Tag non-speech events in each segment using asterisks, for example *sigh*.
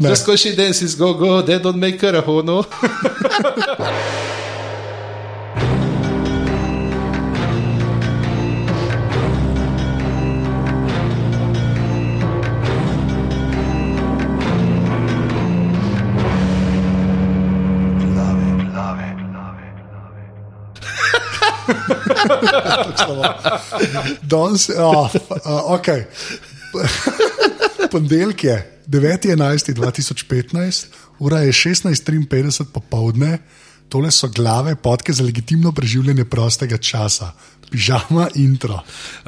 Ne. Just because she dances, go, go, they don't make her a hono. Danes, oh, uh, ok. Ponedeljek je 9.11.2015, ura je 16.53 popovdne, tole so glave podke za legitimno preživljanje prostega časa. Pižama intro.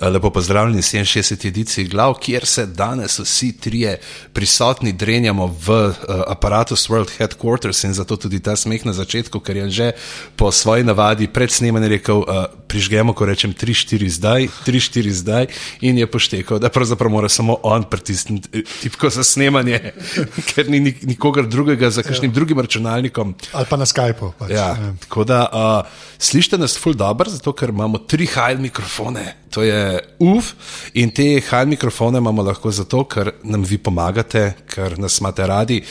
Lepo pozdravljeni, 67 edicij glav, kjer se danes vsi trije prisotni drenjamo v uh, aparatus World Headquarters in zato tudi ta smeh na začetku, ker je že po svoji navadi pred snemanjem rekel, uh, prižgemo, ko rečem 3-4 zdaj, 3-4 zdaj in je poštekal, da pravzaprav mora samo on pritisniti tipko za snemanje, *laughs* ker ni nik nikogar drugega za kakšnim ja. drugim računalnikom. Ali pa na Skypeu. Pač. Ja. Tako da uh, slišite nas ful dobro, zato ker imamo tri high mikrofone. To je uf in te high mikrofone imamo lahko zato, ker nam vi pomagate, ker nas imate radi,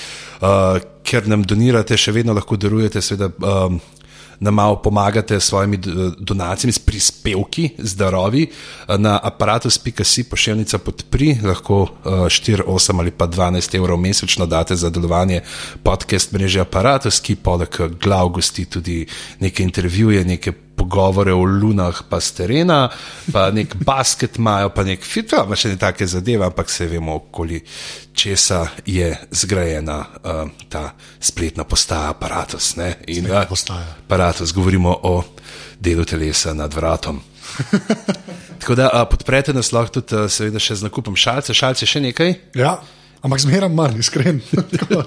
uh, ker nam donirate, še vedno lahko darujete, seveda. Um, Nam malo pomagate s svojimi donacijami, s prispevki, zdravi na aparatus.si pošiljnica podpri, lahko 4, 8 ali pa 12 evrov mesečno date za delovanje podcast mreže aparatus, ki poleg glav gosti tudi neke intervjuje, neke pogovore o lunah, pa z terena, pa nek basket imajo, pa nek fit, pa še ne take zadeve, ampak se vemo, okoli česa je zgrajena uh, ta spletna postaja aparatus. Ne? In uh, aparatus, govorimo o delu telesa nad vratom. *laughs* Tako da uh, podprete nas lahko tudi, uh, seveda, še z nakupom šalce. Šalce še nekaj? Ja. Ampak zmeraj manj, iskren. *laughs* tako,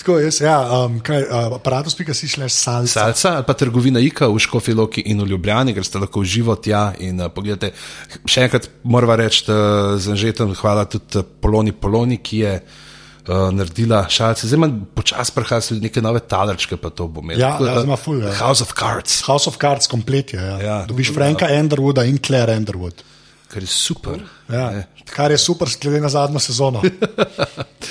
tako jaz, ja, um, kaj, uh, aparatus, pika si šleš salca. Salca ali pa trgovina Ika v Škofiloki in v Ljubljani, ker ste lahko živo tja in uh, pogledajte. Še enkrat moramo reči, uh, z Anžetom hvala tudi Poloni Poloni, ki je uh, naredila šalce. Zdaj imam počas prehajajo neke nove talerčke, pa to bo imel. Ja, ja, zelo ful. Ja. House of Cards. House of Cards, komplet je. Ja. Ja, Dobiš Franka ja. Underwooda in Claire Underwood. Kar je super. Ja, kar je super, glede na zadnjo sezono.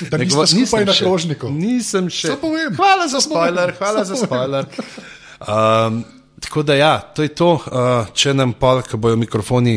Da *laughs* nismo skupaj na krožniku. Nisem še. Hvala za spoiler, hvala za spoiler. Um, tako da, ja, to je to. Uh, če nam pa, ko bojo mikrofoni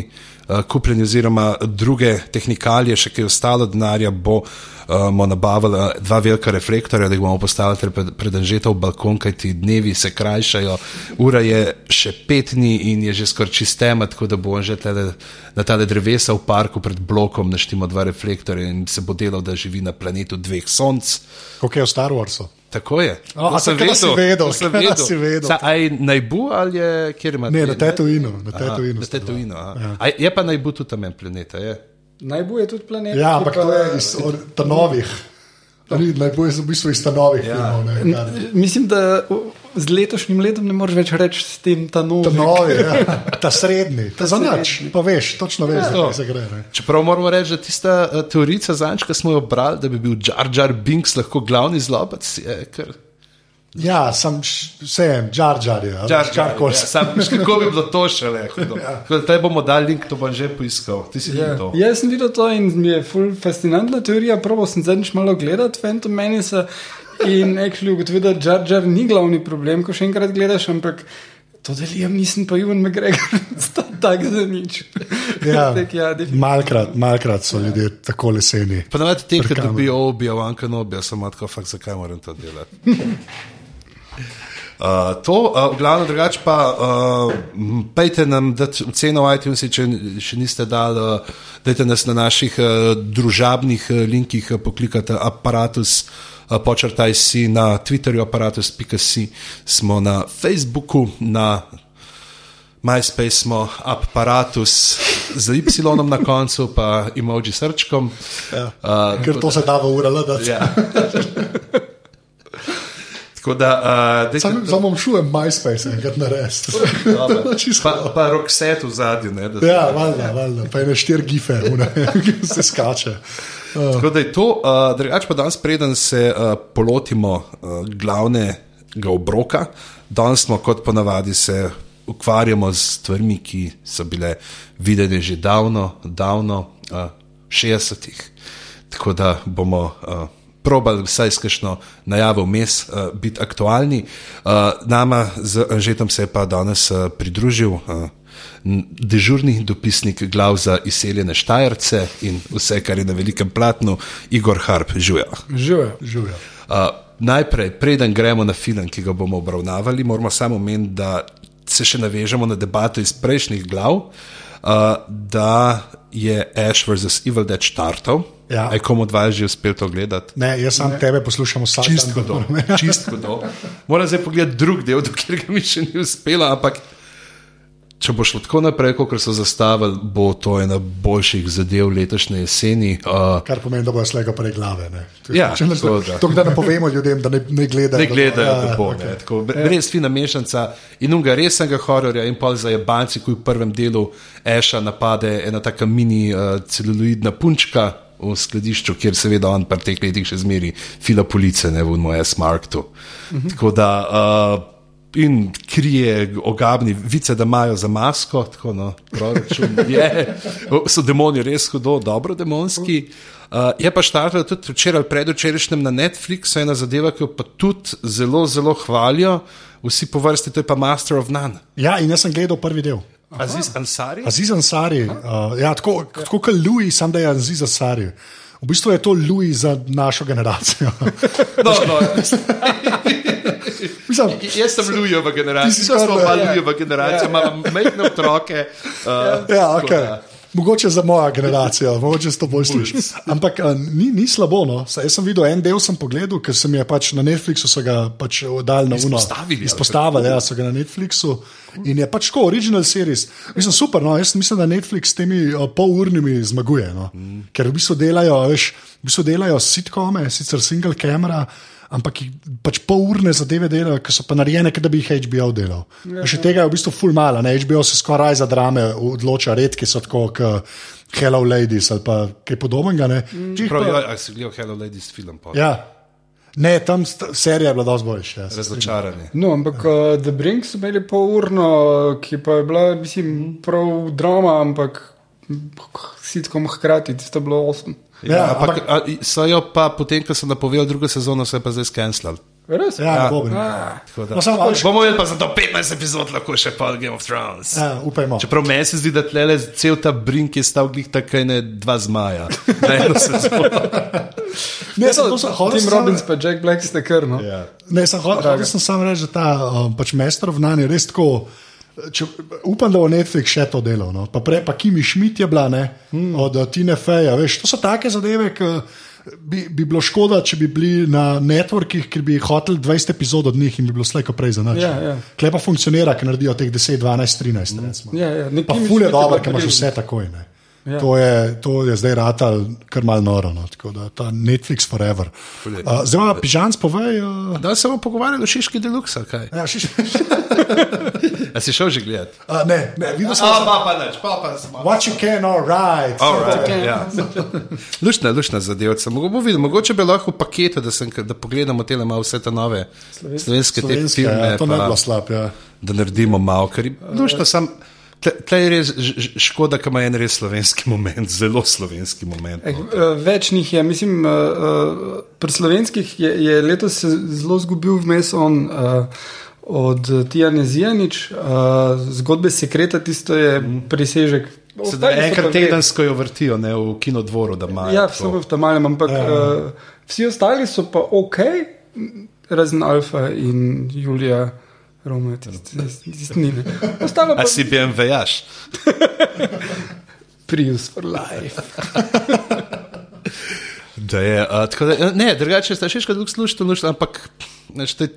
kupljeni, oziroma druge tehnikalije, še kaj ostalo denarja, bo bomo uh, nabavili dva velika reflektorja, da jih bomo postavili pred, pred Anžetov balkon, kajti dnevi se krajšajo, ura je še pet dni in je že skoraj čistema, tako da bo že tele, na tale drevesa v parku pred blokom naštimo dva reflektorja in se bo delal, da živi na planetu dveh sonc. Kako je v Star Warsu? Tako je. No, a sem vedel, vedel, sem *laughs* vedel. Si vedel. Sa, aj najbu ali je, kjer ima? Ne, na Tetuinu. Na Tetuinu. Na Tetuinu ja. Je pa najbu tudi tam en planeta, je? Najbolj je tudi planet. Ja, ampak to je iz novih. Najbolj je v bistvu iz novih. Ja. Filmov, Mislim, da z letošnjim letom ne moreš več reči s tem, ta novi. Ta, novi, ja. *laughs* ta srednji, ta za nič. Pa veš, točno veš, ja. kaj se gre. Ne. Čeprav moramo reči, da tista uh, teorija zanč, ki smo jo brali, da bi bil Jar Jar Binks lahko glavni zlobec, je kar. Ja, sem vsem, jar jar je. Jar jar kol. Kako bi bilo to še le? *laughs* Ja. Te bomo dali link, to bom že poiskal. Ja. Jaz sem videl to in mi je ful fascinantna teorija. Prvo sem zadnjič malo gledal Phantom Menace in actually ugotovil, da jar jar ni glavni problem, ko še enkrat gledaš, ampak to delijem, nisem pa Ivan McGregor, *laughs* tako za nič. Ja, *laughs* ja, malkrat, malkrat so ljudje tako leseni. Pa navadi te, ki dobijo obijo, vanka nobija, samo tako, fakt, zakaj moram to delati. *laughs* Uh, to, uh, v glavnem, drugače pa, uh, pejte nam, da ceno iTunes, če še niste dali, uh, dajte nas na naših uh, družabnih uh, linkih, uh, poklikate aparatus, uh, počrtaj si na Twitterju, aparatus.si, smo na Facebooku, na MySpace smo aparatus z Y na koncu, pa emoji srčkom. Ja, uh, ker to se da v ura, da *laughs* se. Samo bom šel v MySpace, enkrat na res. *laughs* pa pa Rockset v zadnji. Ja, valjda, valjda. Pa je na štiri gife, *laughs* ki se skače. Uh. Tako da je to, uh, drugače pa danes, preden se uh, polotimo uh, glavnega obroka, danes smo kot ponavadi se ukvarjamo z stvarmi, ki so bile videne že davno, davno, uh, 60-ih. Tako da bomo. Uh, probali vsaj s kakšno najavo vmes uh, biti aktualni. Uh, nama z Anžetom se je pa danes uh, pridružil. Uh, Dežurni dopisnik glav za izseljene Štajerce in vse, kar je na velikem platnu, Igor Harp, živijo. Živijo. Uh, najprej, preden gremo na film, ki ga bomo obravnavali, moramo samo omeniti, da se še navežemo na debato iz prejšnjih glav, uh, da je Ash vs. Evil Dead štartov. Ja. Je komu dva že uspel to gledati? Ne, jaz sam ne. tebe poslušam vsak Čist dan. hudo. Čist hudo. Moram zdaj pogledati drug del, dokler ga mi še ni uspelo, ampak če bo šlo tako naprej, kot so zastavili, bo to ena boljših zadev letošnje jeseni. Uh, Kar pomeni, da bojo slega prej glave. Ne. Ja, Če ne, tako da. to, da ne povemo ljudem, da ne, ne gledajo. Ne gledajo, da bo- da bo. ja, ne, tako, res fina mešanca in unga resnega hororja in pol za jebanci, ki v prvem delu Eša napade ena taka mini uh, celuloidna punčka v skladišču, kjer seveda on v teh letih še zmeri fila police, ne v moje smartu. Mhm. Tako da. Uh, In krije ogabni vice, da imajo za masko, tako no, proračun *laughs* je. So demoni res hudo, dobro demonski. Uh, je pa štartalo tudi včeraj ali predvčerajšnjem na Netflixu ena zadeva, ki jo pa tudi zelo, zelo hvalijo, vsi po vrsti, to je pa Master of None. Ja, in jaz sem gledal prvi del. Aziz Ansari? Aziz Ansari, uh, ja, tako, tako kot Louis, sam da je Aziz Ansari. V bistvu je to Louis za našo generacijo. No, no, *laughs* Mislim, jaz sem Lujeva Ti generacija, jaz sem skoraj- pa ja. Lujeva generacija, imam majhne otroke. Uh, Ja, tako okay. da- Mogoče za mojo generacijo, mogoče to bolj sliši. Ampak a, ni, ni slabo. No. Saj Jaz sem videl en del, sem pogledal, ker sem je pač na Netflixu ga pač dal na uno. Izpostavili, ali Izpostavili, ja, so ga na Netflixu. In je pač tako, original series. Mislim, super. No. Jaz mislim, da Netflix s temi uh, polurnimi zmaguje. No. Mm. Ker v bistvu delajo, veš, v bistvu delajo sitkome, sicer single camera. Ampak pač pol urne zadeve delajo, ki so pa narejene, kot da bi jih HBO delal. Ja, še tega je v bistvu ful malo. Ne? HBO se skoraj za drame odloča, redki so tako kot Hello Ladies ali pa kaj podobnega. ne. Če jih Prav, pa- ja, si gledal Hello Ladies film, pa Ja. Ne, tam serija je bila dosti boljša. Ja. razočarani. No, ampak uh, The Brink so imeli pol urno, ki pa je bila, mislim, prav drama, ampak sitkom hkrati, tisto je bilo osem. Ja, Ja, ampak, a, so jo pa potem, ko so napovedali drugo sezono, se je pa zdaj skenslal. Res? Ja, ja. Ah, No, samo Bomo imeli pa za to 15 epizod, lahko še pa Game of Thrones. ja, upajmo. Čeprav meni se zdi, da tlele cel ta brink je stal glih tako ne dva zmaja. Na eno *laughs* sezono. Ne, sem, to sem, hotel Tim Robbins pa Jack Black ste krno. Ja. Ne, sem hotel sem samo reči, da ta um, pač Master of None je res tako. Če, upam, da bo Netflix še to delal. No. Pa prej pa Kimi Schmidt je bila, ne, hmm. od uh, Tine Feja. Veš, to so take zadeve, ki bi, bi bilo škoda, če bi bili na networkih, ker bi hoteli 20 epizod od njih in bi bilo slejko prej za nas. Ja, ja. Klej pa funkcionira, ker naredijo teh 10, 12, 13. Hmm. Ja, ja, Pa Kimi ful je Schmidt je dobro, ker imaš vse takoj. Ne. Ja. To, je, to je zdaj ratal kar mal noro. No. Tako da ta Netflix forever. Uh, zdaj pa pižans povej. Uh, Da se bomo pogovarjali o Šiški deluxe, kaj? ja, šiš, A si šel že gledati? uh, ne, ne, videl sem. pa pa neč, pa pa smo. What you can, all right. Alright, ja. Lušna, lušna zadevca. Mogo, vidim, mogoče bi lahko v paketu, da, sem, da pogledamo te malo vse te nove slovenske, te Slovenska, filme, ja, to ne bi pa, bilo slab. Ja. da naredimo malo. Ker je- lušno sem. Tle je res škoda, ker ima en res slovenski moment, *laughs* zelo slovenski moment. Eh, No. eh, Več njih je, mislim, eh, eh, pri slovenskih je, je letos se zelo zgubil vmes on. uh, Od Tijana Zijanič, uh, zgodbe sekreta, tisto je presežek. Sedaj enkrat tedensko jo vrtijo ne, v kinodvoru, da imajo. Ja, vse v tamalem, ampak Ja. uh, vsi ostali so pa ok, razen Alfa in Julija, Roma, tisti ni. ne. Ostalo A pa si BMW-jaš? *laughs* Prius for life. *laughs* Da je, uh, tako da, ne, drugače ste še kaj slušali, lušno, ampak nešτε,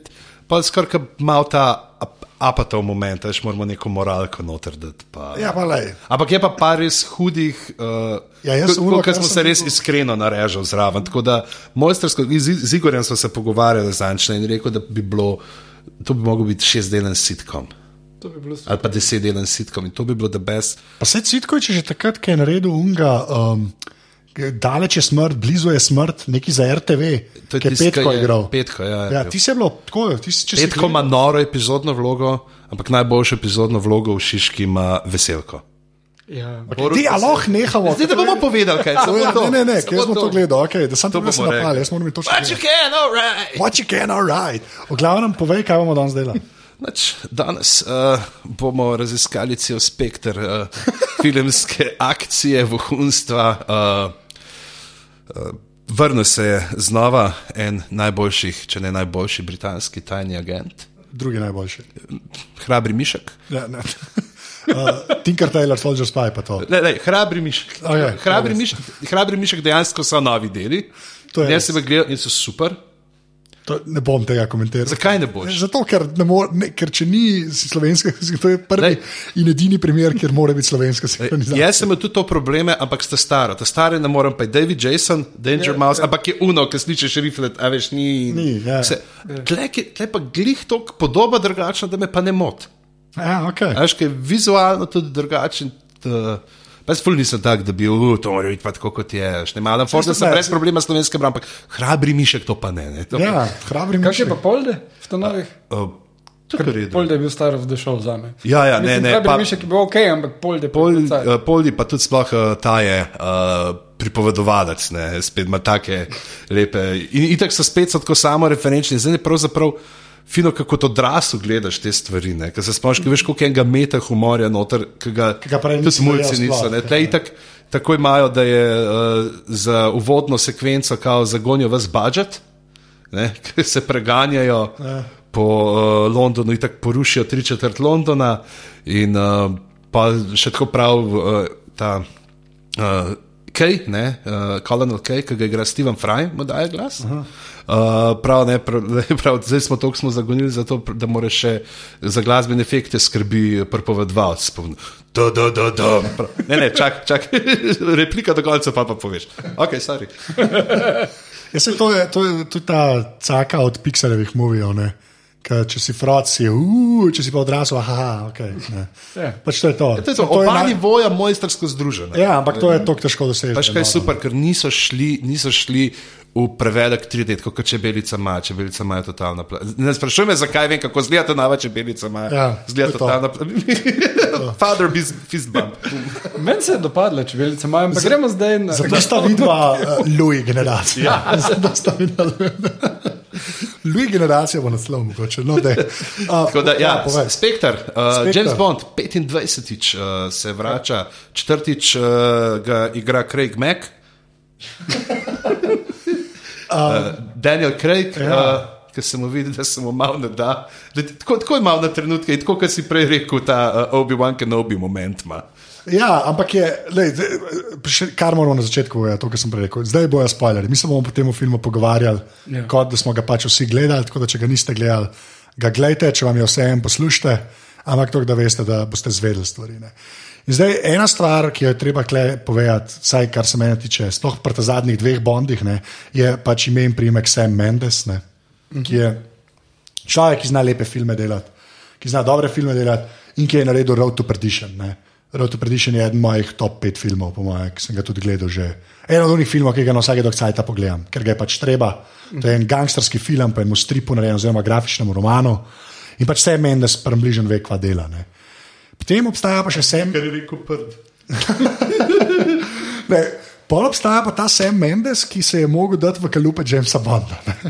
pa skoraj malo ta ap- apatov moment, veš, moramo neko moralko noter dati. Pa. ja, pa lej. Ampak je pa par res hudih, uh, Ja, jaz ono, ko kar smo sem se res videl- iskreno narežali zraven. Tako da mojstersko, z, z Igorjem smo se pogovarjali zanjčno in rekel, da bi bilo, to bi mogel biti šestdelen sitkom. Bi. Ali pa desetdelen sitkom in to bi bilo the best. Pa se Citko, če že takrat, ki je naredil unga, um, daleč je smrt, blizu je smrt, neki za RTV, To je ki je petko je- igral. Petko, ja, je ja, bil. ti si je bilo tako, ti si če si Petko ima noro epizodno vlogo, ampak najboljšo epizodno vlogo v Šiški ima veselko. Ja. Ti, a lahko nehamo. Zdaj, da bomo povedali, kaj To se to. Ne, ne, ne, ker smo to gledali, okay, da sem to To videl, sem bomo rekli. napal, jaz moram to še What you can, alright. What you can, alright. V glavnem, povej, kaj bomo danes delali. Nač, danes uh, bomo raziskali cel spekter uh, *laughs* filmske akcije, vohunstva. Uh, uh, vrnil se je znova en najboljših, če ne najboljši britanski tajni agent, Drugi najboljši. hrabri mišek. Ja, ne. *laughs* Uh, Tinker Taylor, Soldier Spy, pa to. Le, le, hrabri mišek. Okej, hrabri, res. mišek hrabri mišek dejansko so novi deli. To je Jaz sem jih gledal in so super. to. Ne bom tega komentiral. Zakaj ne boš? Zato, ker, ne more, ne, ker če ni slovenska, *laughs* to je prvi Lej. in edini primer, kjer mora biti slovenska sinhronizacija. Jaz sem imel tudi to probleme, ampak sta stara. Ta stara ne morem, pa je David Jason, Danger Ja, Mouse, ampak je uno, ki slišiš riflet, a veš, ni. Ni, ja. Vse- Tle je tle pa glih tok podoba drugačna, da me pa ne moti. Ja, okay. Veš, ki je vizualno tudi drugačen. da- jaz ful nisem tak, da bi bil to mora biti pa tako, kot je. Ne malam, Ford, da sem brez problema slovenske bram, ampak hrabri mišek to pa ne. ne. To, ja hrabri Kaj je mišek. pa polde v ta novih? uh, to je v redu. Polde je bil star of the show za me. Ja, ja, ne, ne. Pa Pa, mišek je bil ok, ampak polde je bil uh, Poldi pa tudi sploh uh, ta je uh, pripovedovalec, ne, spet ima take lepe. In itak so spet so tako samo referenčni. Zdaj je pravzaprav fino, kako to odraslo gledaš te stvari. Ker se spomniš, ki veš, koliko enega meta humorja noter, ki ga, tudi mulci niso. ja. itak, tako imajo, da je uh, za uvodno sekvenco kao zagonijo vas budžet, *laughs* ki se preganjajo. Ja. Po uh, Londonu in tako porušijo tri četrt Londona, in uh, pa še tako prav uh, ta uh, Kej, ne, uh, Colonel Kej, ki ga igra Steven Fry, mu daje glas. Uh, prav, ne, prav, *laughs* prav, zdaj smo toliko smo zagonili, zato, da mora še za glasbene efekte skrbi pripovedovalec. Da, da, da, da. Ne, ne, čak, čak, *laughs* replika do konca pa pa poveš. Ok, sorry. *laughs* Ja, to, je, to je tudi ta caka od Pixarjevih movijev. Ker Če si frot, si, uh, če si pa odrasel, aha, ok. ne. Ja. Pač to je to. To je to, To je oba naj- nivoja mojstrsko združena. Ja, ampak to je tako težko doseči. Pač kaj je no. super, ker niso šli, niso šli v prevedek 3D, kot čebelica ima, čebelica ima je totalna. pla- Ne sprašuj me, zakaj vem, kako zgleda ta nova čebelica. Ima, Ja, zgleda to je to. totalna. pla- *laughs* Father bis- fist bump. Meni se je dopadla čebelica, maja, ampak gremo zdaj na. Zato sta vidva uh, Louis generacija. Ja. *laughs* Zato sta vidva Louis generacija bo naslov mogoče. No, daj. *laughs* uh, Tako da, ja, povej. Spekter, uh, Spekter. James Bond, 25-tič uh, se vrača, četrtič uh, ga igra Craig Mack. *laughs* Uh, Daniel Craig, ja. uh, ki se mu vidi, da se mu malo ne da. Tako, tako je malo na trenutke, tako kot si prej rekel, ta uh, Obi-Wan Kenobi moment ima. Ja, ampak je, lej, kar moramo na začetku povedati, to, kar sem prej rekel. Zdaj bojo spoilerji. Mi se bomo po tem filmu pogovarjali, Ja. ja. kot da smo ga pač vsi gledali. Tako da, če ga niste gledali, ga gledajte, če vam je vse en, poslušajte. Ampak to, da veste, da boste zvedeli stvari. Ne. In zdaj ena stvar, ki jo je treba kle povedati, vsaj kar se mene tiče, sploh pri zadnjih dveh bondih, ne, je pač ime in primek Sam Mendes, ne, ki je človek, ki zna lepe filme delati, ki zna dobre filme delati in ki je naredil Road to Perdition. Ne. Road to Perdition je eden mojih top 5 filmov, po mojem, ki sem ga tudi gledal že. En od onih filmov, ki ga na vsake dokcajta pogledam, ker ga je pač treba. To je en gangsterski film, pa enemu stripu narejen, oziroma grafičnemu romanu. In pač vse meni, da sem bližen ve, kva dela. Ne. Potem obstaja pa še Sam. Kar je rekel prd. *laughs* Ne, pol obstaja pa ta Sam Mendes, ki se je mogel dati v kalupe Jamesa Bonda. ne. *laughs*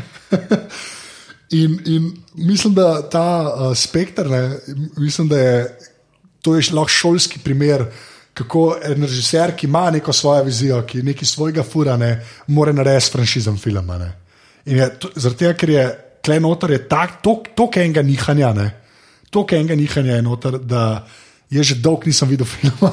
In, in mislim, da ta uh, spektr, ne, mislim, da je to je lahko šolski primer, kako en režiser, ki ima neko svojo vizijo, ki nekaj svojega fura, ne more narediti je to- zaradi tega, ker je klej noter, je tako enega nihanja, ne, tako enega nihanja je noter, da jaz že dolgo nisem videl *laughs* filma.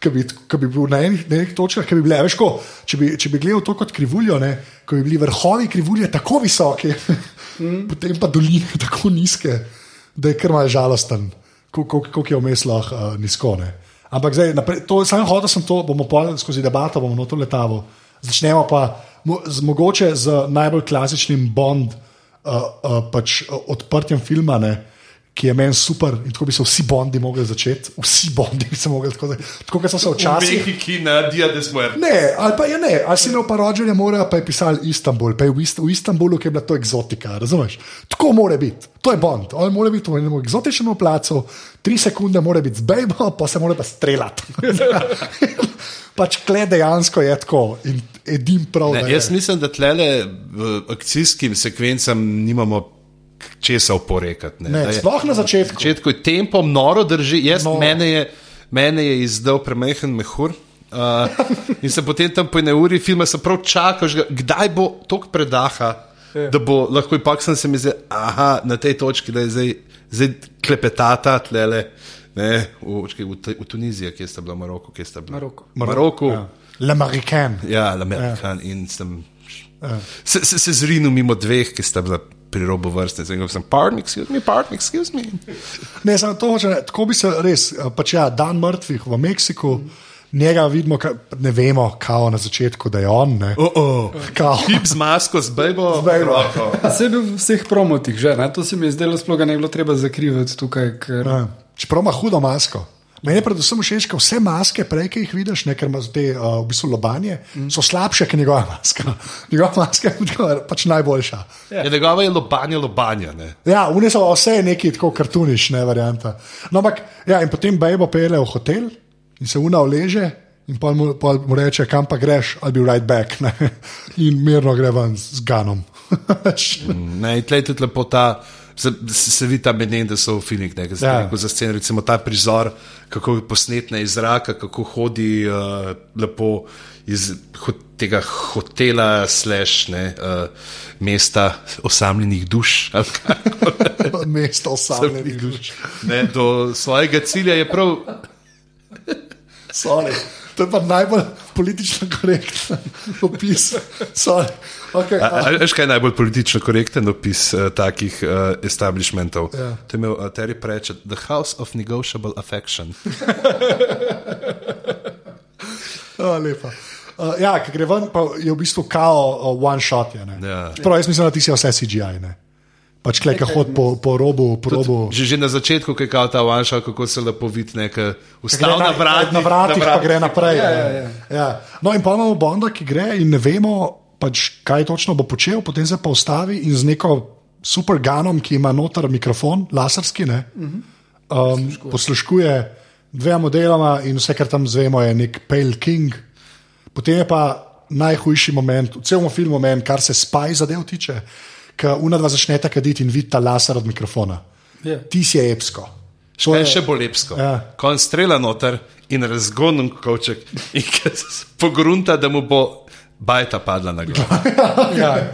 Ki bi, ki bi bil na enih, na enih točkah, ki bi bile, veš, ko, če, bi, če bi gledal to kot krivuljo, ne, ko bi bili vrhovi krivulje tako visoki, mm. *laughs* potem pa doline tako nizke, da je kar malo žalosten, koliko je vmes lahko uh, nizko. Ne. Ampak zdaj, naprej, to, sam hotel sem to, bomo pa skozi debato, bomo noto letavo. Začnemo pa mo, z, mogoče z najbolj klasičnim Bond uh, uh, pač, uh, odprtjem filma, ne, ki je meni super in tako bi se vsi bondi mogli začeti, vsi bondi bi se mogli tako, da- tako kot so se včasih. Mehiki na Dia de Smrt. Ne, ali pa je ne, ali si imel pa rođenje, mora pa je pisal Istanbul, pa je v, Ist v Istanbulu, ki je bila to eksotika, razumeš? Tako mora biti, to je Bond, on mora biti v enem eksotičnem placu, tri sekunde mora biti z bejbo, pa se mora pa streljati. *laughs* pač kle dejansko je tako in edim prav. da Ne, jaz mislim, da tlele v akcijskim sekvencam nimamo česa oporekati. Ne, Ne, je- sploh na začetku. Na začetku je tempo noro drži, jaz, Noro. mene, je, mene je izdal premehen mehur. Uh, in se potem tam po ene uri filma sem prav čakal, že, kdaj bo tok predaha, da bo lahko ipak sem se mi zdel, aha, na tej točki, da je zdaj, zdaj klepetata tlele. Ne, v, čakaj, v, v Tuniziji, kje sta bila, Maroko, kje sta bila. Maroko. Maroku. Ja. L'American. Ja, Amerikan ja. in sem se, se, se zrinil mimo dveh, ki sta bila pri robu vrste. Zdaj sem, pardon, excuse me, pardon, excuse me. Ne, samo to hoče, tako bi se res, eh, pač ja, dan mrtvih v Meksiku. Njega vidimo, ka, ne vemo, kao na začetku, da je on. Ne, Oh, oh. kao, Tip z masko, z bejbo. Vse je bil v vseh promotih, že, ne? to se mi je zdelo, sploh ga ne bi bilo treba zakrivati tukaj. Ker... Ja. Čeprav ima hudo masko. Meni je predvsem všeč, da vse maske, prej, ki jih vidiš, ne, ker ima te uh, v bistvu lobanje, mm. so slabše kot njegova maska. *laughs* Njegova maska je pač najboljša. Ja, njegova je lobanja, lobanja. Ne? Ja, une so vse neki tako kartuniš, ne varianta. No, ampak, ja, in potem Bejbo pele v hotel in se una oleže. In pa mu, pol mu reče, kam pa greš, I'll be right back. Ne? *laughs* In mirno gre ven z ganom. *laughs* Ne, in tleh je tudi lepo ta. Se, se vidi ta menen, da so v filmih, nekaj Ja. ja. za sceno, recimo ta prizor, kako je posnetna iz zraka, kako hodi uh, lepo iz ho, tega hotela, slash, ne, uh, mesta osamljenih duš. *laughs* Mesto osamljenih duš. Ne, do svojega cilja je prav. Sorry. To je pa najbolj politično korekten opis. Sorry. Okay, A- a- Veš, kaj je najbolj politično korekten opis uh, takih uh, establishmentov? Ja. To je imel uh, Terry Pratchett, The House of Negotiable Affection. *laughs* oh, lepa. Uh, ja, ki gre ven, pa je v bistvu kao uh, one shot. Je. Ja. Prav, jaz mislim, da ti si vse CGI. Ne. Pač kleka hod po, po robu, po robu. Že, že na začetku, ko je ta vanša, kako se lepo vidi, neka ustavna Gre vrata. na vratih, pa gre naprej. Ja, ne. ja, ja. Ja. No, in pa imamo Bonda, ki gre in ne vemo, pač, kaj točno bo počel, potem se pa ustavi in z neko super ganom, ki ima noter mikrofon, laserski, ne, um, posluškuje dvema modeloma in vse, kar tam zvemo, je nek Pale King. Potem je pa najhujši moment, v celem filmu, moment, kar se spaj zadev tiče, ko unadva začneta kaditi in vidita laser od mikrofona. Ja. Ti si je epsko. To je- še bolj lepsko. Ja. Ko on strela noter in razgonem kovček *laughs* in ko se pogrunta, da mu bo bajta padla na glavo. *laughs* Ja.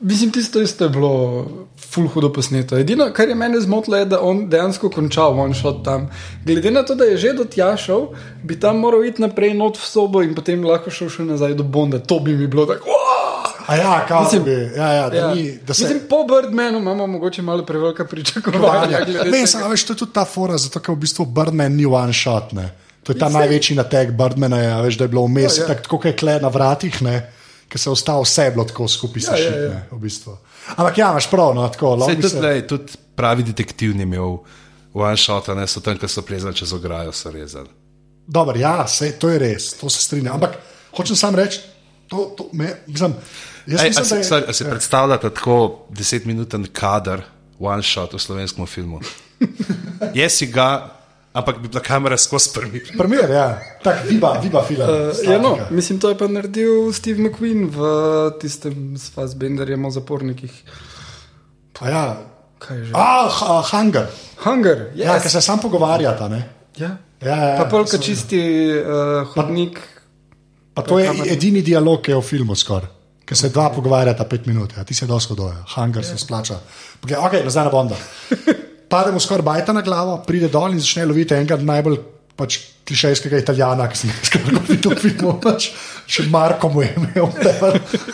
Mislim, tisto isto je bilo ful hudo posneto. Edino, kar je mene zmotilo, je, da on dejansko končal one shot tam. Glede na to, da je že do tja šel, bi tam moral iti naprej not v sobo in potem lahko šel še nazaj do Bonda. To bi mi bilo tako. A ja, kao Mislim- bi, ja, ja, da, Ja. ni, da se Mislim, po Birdmanu imamo mogoče malo prevelika pričakovanja. glede Ne, samo veš, to je tudi ta fora, zato ker v bistvu Birdman ni one shot. Ne. To je ta največji nateg Birdmana, ja, veš, da je bilo vmes, Ja, ja, tako kot je kle na vratih, ki se je ostalo vse bilo tako skupaj Ja, ja, ja, sešit, ja. v bistvu. Ampak ja, imaš prav, no, tako, lahko tudi, se... lej, tudi pravi detektiv ni imel one shota, ne so tam, ko so plezali čez ograjo, so rezali. Dobar, ja, sej, to je res, to se strinjam. Ampak hočem sam reči, to, to me, mislim, jaz Ej, a, mislim, si, da je... sorry, a si predstavljate tako desetminuten kader, one shot v slovenskem filmu? *laughs* Jaz si ga, ampak bi bila kamera skozi prvi. Primer, ja, tak viba, viba film. Uh, ja, no, mislim, to je pa naredil Steve McQueen v tistem s Fassbenderjem o zapornikih. A ja. Kaj je že? Ah, ha- Hunger. Hunger, Ja, yes. ker se sam pogovarjata, ne? ja. Ja, ja, Pa polka čisti uh, hodnik. Pa to je edini dialog, ki je v filmu skoraj. Ker se dva pogovarjata pet minut, ja. ti se dosto doja, hangar se splača. Poglej, Ok, nazaj na Bonda. Pade mu skoraj bajta na glavo, pride dol in začne loviti enega najbolj pač, klišejskega italijana, ki sem ga skoraj *laughs* videl v filmu. Pač, še Marko mu je imel,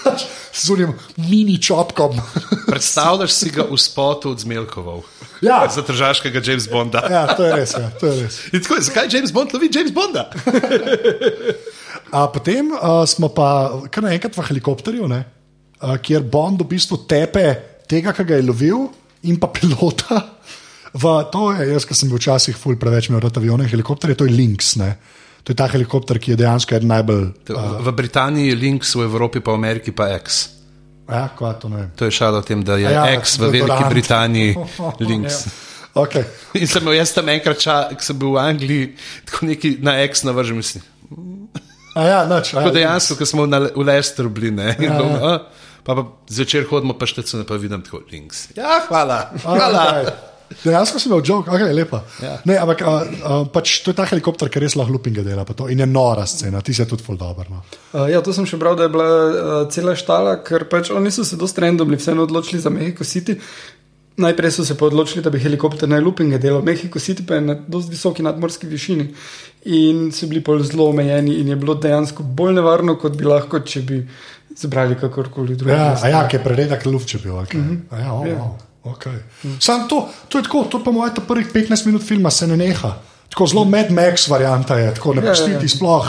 pač, z unim mini čopkom. *laughs* Predstavljaš si ga v spotu od Zmelkovov. Ja. *laughs* Za tržaškega James Bonda. ja, to je res. Ja, to je res. In tako, zakaj James Bond lovi James Bonda? A potem uh, smo pa kar naenkrat v helikopterju, ne, uh, kjer Bond v bistvu tepe tega, ki ga je lovil, in pa pilota. V, to je, jaz, ki sem bil včasih ful preveč imel rad avione, helikopterje, to je Lynx. Ne? To je ta helikopter, ki je dejansko eden najbolj. Uh, v Britaniji Lynx, v Evropi pa v Ameriki pa X. Ja, kva, to. To je šalo o tem, da je Ja, X v Veliki deodorant. Britaniji *laughs* Lynx. Okay. In sem jaz tam enkrat, ko sem bil v Angliji, tako neki na X navržen, mislim. A ja, nič, a Tako ja, dejansko, ko smo na, v Lesteru bili, ne. Ja, bom, ja. a, Pa, pa zvečer hodimo pa štecene, pa vidim tako links. Ja, hvala. hvala. Okay. Dejansko sem imel jok, ok, lepa. Ja. Ne, ampak a, a, pač, to je ta helikopter, ki res lahko lupinga dela. to. In je nora scena, ti si je tudi full dobro. No. Uh, ja, to sem še bral, da je bila uh, cela štala, ker pač oni so se dosti randomni vseeno odločili za Mexico City. Najprej so se odločili, da bi helikopter na Lupinge delal. Mexico City pa je na dosti visoki nadmorski višini in so bili pol zelo omejeni in je bilo dejansko bolj nevarno, kot bi lahko, če bi zbrali kakorkoli drugega. Ja, a ja, ki je preredek luft, če bil. Okay. Mm. -hmm. ja, oh, wow. Okay. Sam to, to je tako, to pa moj prvih 15 minut filma se ne neha. Tako zelo Mad Max varianta je, tako ne Ja, ja, pusti ja. ti sploh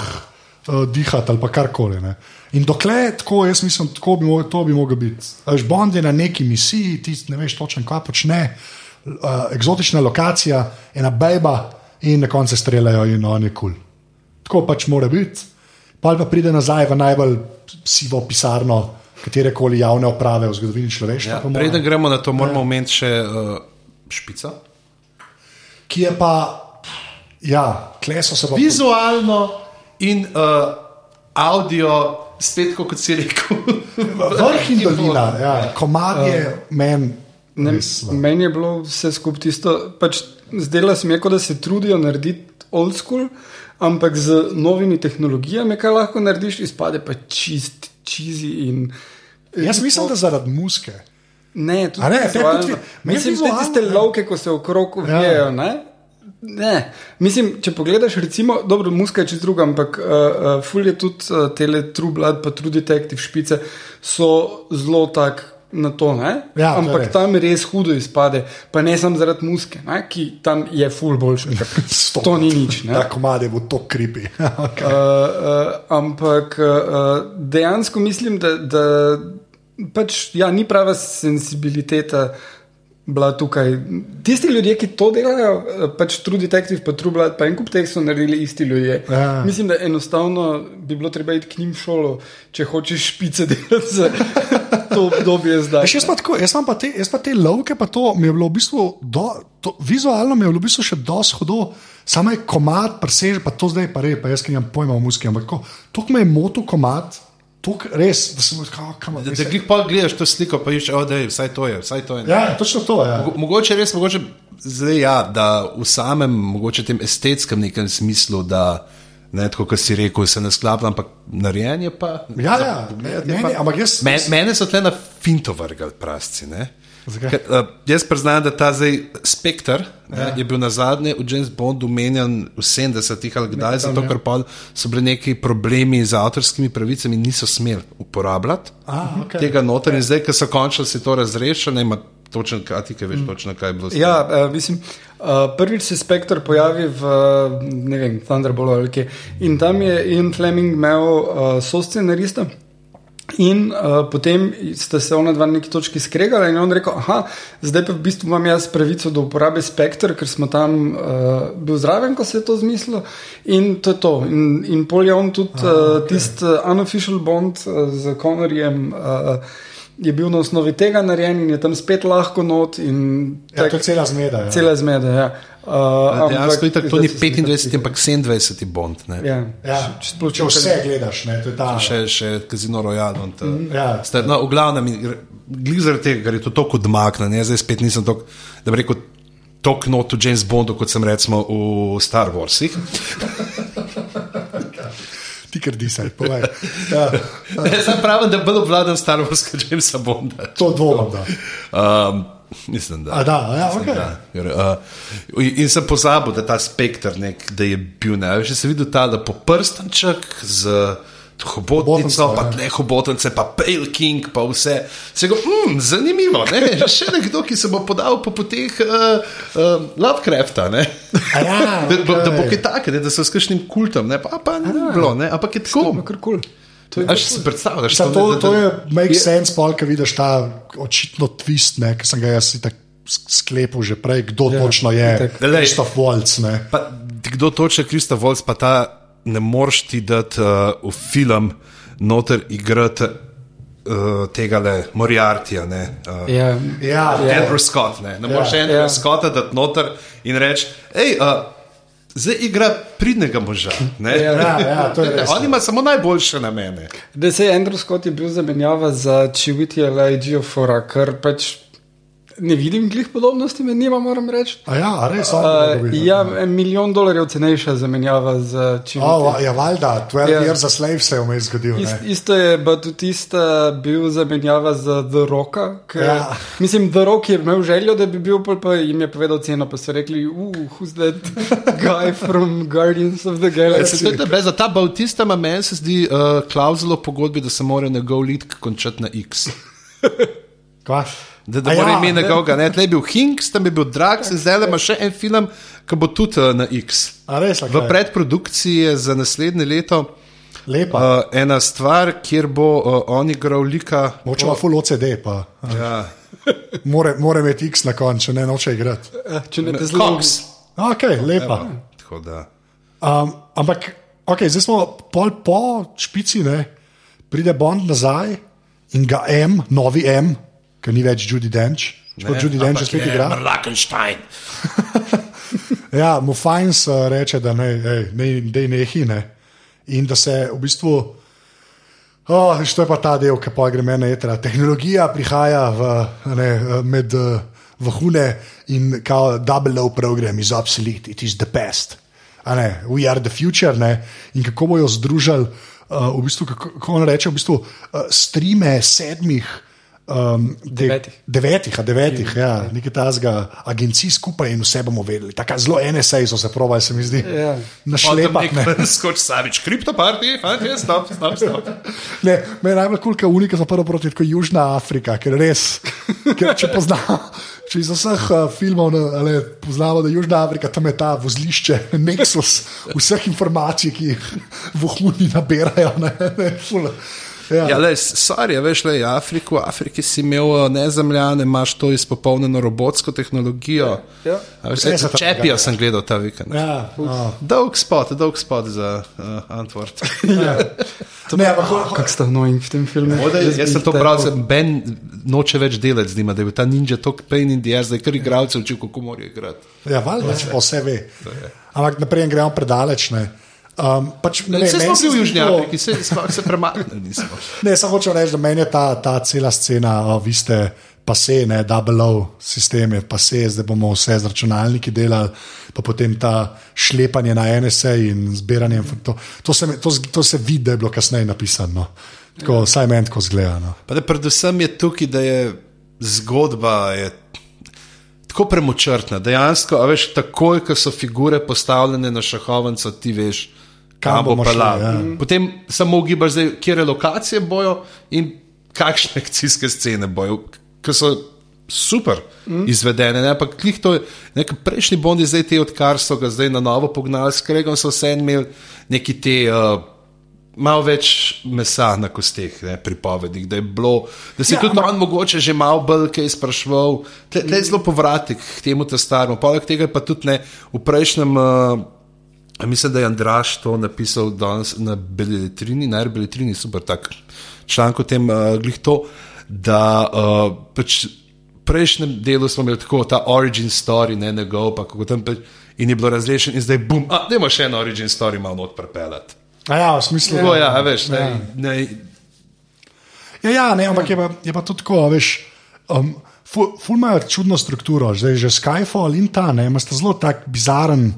uh, dihati ali karkoli. Ne. In dokler tako, jaz mislim, tako bi, to bi mogel biti. Veš, Bond je na neki misiji, ti ne veš točno, kaj počne, uh, eksotična lokacija, ena bejba in na koncu streljajo in on je kul. Cool. Tako pač mora biti. Pa pa pride nazaj v najbolj sivo pisarno katere koli javne uprave v zgodovini človeštva. Ja, preden gremo na to, moramo omeniti še uh, špico. ki je pa, ja, kleso se pa. Vizualno in uh, audio, spet kot si rekel. Vrh in *laughs* dolina, ja, komad je meni. Ne, res slab. meni je bilo vse skupaj tisto, pač zdela se mi je, kot da se trudijo narediti old school, ampak z novimi tehnologijami, kaj lahko narediš, izpade pa čist, čizi in. Jaz mislim, da zaradi muske. Ne, tudi ne, vizualno. tudi Mislim, da tiste lovke, ko se okrog Ja. uvijajo. Ne? Ne, mislim, če pogledaš, recimo, dobro, muska je čez druga, ampak uh, uh, ful je tudi uh, tele True Blood, pa True Detective špice so zelo tak na to, ne? Ja, ampak res. tam res hudo izpade, pa ne samo zaradi muske, ne? ki tam je ful boljši. to ni nič. Ne? Ta komad je bil to kripi. okay. Uh, uh, ampak uh, dejansko mislim, da, da pač, ja, ni prava sensibiliteta bila tukaj. Tisti ljudje, ki to delajo, eh, pač True Detective, pa True Blood, pa en kup teh so naredili isti ljudje. Ja. Mislim, da enostavno bi bilo treba iti k njim šolo, če hočeš špice delati za *laughs* to obdobje zdaj. Veš, Jaz pa, tako, jaz, pa te, jaz pa te lovke, pa to mi je bilo v bistvu, do, to, vizualno mi je bilo v bistvu še dosti hudo, samo je komat, preseže, pa to zdaj pa res, pa jaz ki nimam pojma o muski, ampak tako, me je motil komat, to res, da sem rekel, kam Da, da glih pa gledaš to sliko, pa iščeš, da je vsaj to je, vsaj to je. Ja, točno to je. Ja. Mogo- Mogoče res, mogoče zdaj ja, da v samem, mogoče tem estetskem nekem smislu, da ne tako, kot si rekel, se ne sklapa, ampak narejen je pa. Ja, ja, je meni- pa- ampak jaz- Men, mene so tle na finto vrgali prasci. Ne? Ker, uh, jaz priznam, da ta zdaj Spectre ja. ne, je bil na zadnje v James Bondu menjan v 70-ih ali kdaj, zato ja. ker so bili neki problemi z avtorskimi pravicami in niso smeli uporabljati A, okay. tega noter. In zdaj, ko so končali si to razrešiti, ne ima ti kaj veš, točno kaj je bilo. s tem. Ja, uh, mislim, uh, prvič se Spectre pojavi v ne vem, Thunderboltu ali kje. In tam je Ian Fleming imel uh, soscenarista. In uh, potem sta se ona dva na neki točki skregala, in on rekel: Aha, zdaj pa v bistvu imam jaz pravico do uporabe Spectre, ker smo tam uh, bil zraven, ko se je to zmislilo. In to je to. In, in pol je on tudi uh, okay. tisti uh, unofficial bond uh, z Connorjem. Uh, Je bil na osnovi tega narejen in je tam spet lahko not. Ja, to je cela zmeda. Ja. Cela zmeda, ja. Uh, Dejansko je tako, to ni zdaj so se 25, ampak 27 Bond. Ne? Ja, Ja, če sploh če vse gledaš, ne, to je ta. Še, še Casino Royale. on ta- Ja. No, v glavnem, glede zaradi tega, ker je to tako odmaknjeno, jaz zdaj spet nisem tako, da bi rekel, tok not v James Bondu, kot sem recimo v Star Warsih. *laughs* Ti krdi se, povej. Ja, Jaz sem pravim, da bolj obvladam Star Wars kot Jamesa Bonda. to dvomim. Um, mislim, da. A da, ja, Mislim, ok. da. Ker, uh, in sem pozabil, da ta spektr, nek, da je bil ne. Že sem videl ta lepo prstanček z hobotnico, pa ja. tle hobotnice, pa Pale King, pa vse. Se go, mm, zanimivo, ne? *laughs* še nekdo, ki se bo podal po poteh uh, uh, Lovecrafta. Ne? Ja, *laughs* Da, bo- da bo kaj takega, da so s kakšnim kultom, ne? pa, pa ni bilo, ne? ampak je tako. kar kul. To je A si predstavljaš, Sa, ne, to, da- to da- je make sense, pol, ki vidiš ta očitno twist, ne, ki sem ga jaz sklepal že prej, kdo Ja, ja, točno je. Kristof Waltz. ne. Pa, kdo toče Kristof Volc, pa ta ne moreš ti dati uh, v film noter igrati uh, tega le Moriartija. Ne, uh, Ja, Ja, yeah. Andrew Scott, ne, ne moreš Ja. Andrew Ja. yeah. Scotta dati noter in reči, hej, uh, zdaj igra pridnega moža. Ne? Ja, ja, ja. On *laughs* ima samo najboljše namene. Da se je Andrew Scott je bil zamenjava za Čivitija ali Geofora, kar pač ne vidim glih podobnosti med njima, moram reči. A ja, a res, on Uh, ja, milijon dolarjev cenejša zamenjava za Čivitija. Oh, ja, valjda, 12 Ja. years a slave se je vmes zgodil. Ist, ne. isto je, pa tudi ista bil zamenjava za The Rocka. Ker, Ja. ja. Mislim, The Rock je imel željo, da bi bil, pa jim je povedal ceno, pa so rekli, uh, who's that guy from Guardians of the Ja, Galaxy? je, za ta Bautista ima meni se zdi uh, klauzula v pogodbi, da se mora njegov lik končati na X. Kva? Da, da mora ja, ime ne. njegovega. Ne, tleh je bil Hinks, tam je bil Drax, in zdaj ima še en film, ki bo tudi uh, na X. A res, V predprodukciji je za naslednje leto Lepa. uh, ena stvar, kjer bo uh, on igral lika. Moče ima full OCD, pa Ja, *laughs* more, more imeti X na koncu, ne noče igrati. Eh, Če ne te Cox. Ok, lepa. Da. Um, ampak, okay, zdaj smo pol po špici, ne? pride Bond nazaj in ga M, novi M, ki ni več Judy Dench. Čeprav Judy Dench že spet igra. Lakenstein. *laughs* Ja, mu fajn se reče, da ne, ej, ne, ne, nehi, ne. In da se v bistvu. Oh, to je pa ta del, ki pa gre meni etra. Tehnologija prihaja v, ne, med eh, vahune in kao double low program is obsolete, it is the past. A Ne, we are the future. Ne, in kako bojo združili, uh, v bistvu, kako, kako on reče, v bistvu, uh, strime sedmih. Um, te- Devetih. Devetih, a devetih, ja, nekaj tazga agencij skupaj in vse bomo vedeli. Tako zelo NSA so se provali, se mi zdi. Ja. Našlepak. ne. *laughs* Skoč Savič, kriptopartij, fantje, stop, stop, stop. *laughs* Ne, me je najbolj kul, ker unika za prvo proti tako Južna Afrika, ker res, ker če poznamo, če iz vseh uh, filmov ne, poznamo, da je Južna Afrika tam je ta vozlišče, nexus vseh informacij, ki jih vohuni nabirajo. Ne, ne, ful. Ja. Ja, le, sorry, veš, le, Afriku, v Afriki si imel uh, nezemljane, imaš to izpopolnjeno robotsko tehnologijo. Ja. A veš, se to čepijo, sem gledal ta vikend. Ja, oh. Dolg spot, dolg spot za uh, Antwort. *laughs* ne, ampak, Kako sta annoying v tem filmu? Oda, Jaz jaz sem to prav, da Ben noče več delati z njima, da je bil ta ninja tok pain in the ass, da je kar igralce učil, kako morajo igrati. ja, valjda, vse ve. Ampak naprej gremo predaleč. Ne. Um, pač, ne, Ne, vse meni smo se bili v Južni Afriki, se, smo se premaknili *laughs* nismo. Ne, samo hočem reči, da meni je ta, ta cela scena, o, vi ste pa se, ne, double O sistem je pa se, zdaj bomo vse z računalniki delali, pa potem ta šlepanje na NSA in zbiranje. To, to, se, to, to se vidi, da je bilo kasneje napisano. No. Tako, vsaj meni tako zgleda. No. Pa da predvsem je tukaj, da je zgodba je tako premočrtna. Dejansko, a veš, takoj, ko so figure postavljene na šahovnico, ti veš, Kam kam bo pelal. ja. Potem samo ugibaš, zdaj, kje lokacije bojo in kakšne *laughs* akcijske scene bojo, ki so super mm. izvedene. Ne? Ampak klih to je, nek prejšnji bondi, zdaj te, odkar so ga zdaj na novo pognali, s Kregom so vse imeli neki te. Uh, Malo več mesa na kosteh, ne, pripovedih, da je bilo, da se je Ja, tudi on mogoče že malo bolj kaj sprašval. Tle je zelo povratek k temu ta staremu. Poleg tega pa tudi ne v prejšnjem. Uh, Mislim, da je Andraš to napisal danes na Beletrini, na Beletrini, super tak članek o tem, uh, glih to, da uh, pač prejšnjem delu smo imeli tako ta origin story, ne njegov, pa kako tam pač in je bilo razrešen in zdaj bum, a dajmo še en origin story malo. A ja, v smislu, Tako ja, a veš, ne, Ja. ne, Ja, ja ne, ampak je pa, je pa to tako, veš. Um, ful, ful imajo čudno strukturo, zdaj že Skyfall in ta, ne, imaš zelo tak bizaren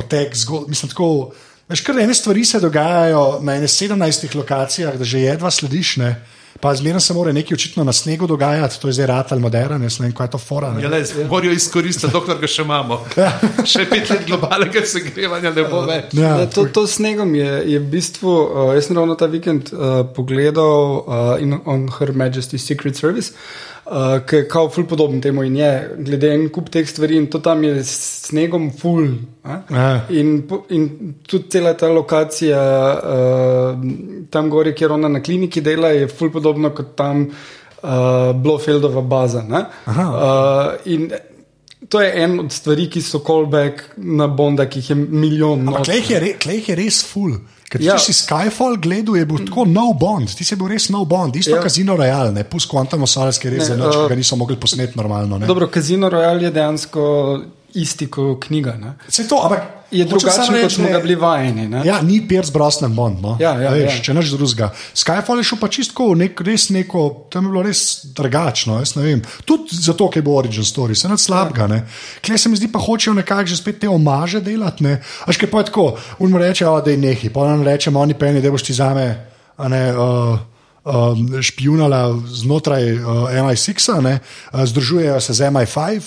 potek zgodb. Mislim, tako, veš, kar ene stvari se dogajajo na ene 17 lokacijah, da že jedva slediš, ne. Pa zmerno se mora nekaj očitno na snegu dogajati, to je zdaj rad ali modern, jaz ne vem, kaj je to fora. Ne. Ja, le, morajo izkoristiti, dokler ga še imamo. *laughs* še pet let globalnega segrevanja ne bo več. Ja, Ja, to, to s snegom je, je v bistvu, uh, jaz sem ravno ta vikend uh, pogledal uh, in on Her Majesty's Secret Service, uh, ki je kao ful podoben temu in je, glede en kup teh stvari in to tam je s snegom ful. Ja. In, in tudi cela ta lokacija uh, tam gori, kjer ona na kliniki dela, je ful podobno kot tam uh, Blofeldova baza. ne. Uh, in to je en od stvari, ki so callback na Bonda, ki jih je milijon. Ampak klej je, re, je res full. Ker Ja. če si Skyfall gledal, je bil tako no bond, ti si bil res no bond, isto Ja. Casino Royale, ne pus Quantum of Solace, je res Ne, zelo, uh, ki ga niso mogli posneti normalno. Ne. Dobro, Casino Royale je dejansko isti kot knjiga. Ne? Se to, ampak Je drugačen, kot smo ga bili vajeni. Ne? Ja, ni Pierce Brosnan Bond. No. Ja, ja, veš, ja. Če neč drugega. Skyfall je šel pa čisto nek, res neko, tam je bilo res drugačno. Tudi zato, ker je bil Origin Story, se nad slabega. Ja. Klej se mi zdi, pa hočejo nekako že spet te omaže delati. Až kaj pa je tako, unmo reče, "O, da je nehi, pa nam rečemo, oni peni, da boš ti zame. a Ne, uh, um, špijunala znotraj uh, MI6, ne, uh, združujejo se z MI5,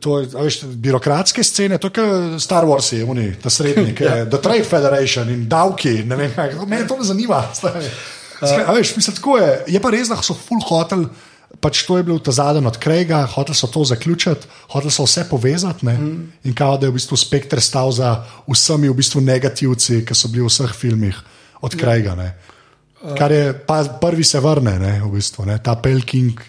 to je a veš, birokratske scene, to je kot Star Wars, je oni, ta srednji, ja. The Trade Federation in davki. ne vem, Mene to ne zanima. *laughs* Skaj, a veš, mislim, je. Je pa res, da so full hotel. Pač to je bil ta zadnji od Krega, hoteli so to zaključiti, hoteli so vse povezati. Mm. In kao, da je v bistvu spektr stal za vsemi v bistvu negativci, ki so bili v vseh filmih od Krega. Ne. Kar je, pa prvi se vrne, ne, v bistvu, ne. ta Pelking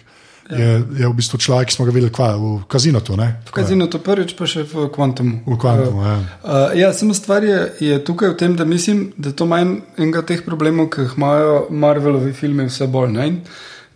je, je v bistvu človek, ki smo ga videli kva, v kazinotu. Ne, V Kazinu to prvič, pa še v Quantumu. v Quantumu. Ja. Uh, ja, samo stvar je, je tukaj v tem, da mislim, da to manj enega teh problemov, ki jih imajo Marvelovi filmi, vse bolj. Ne? In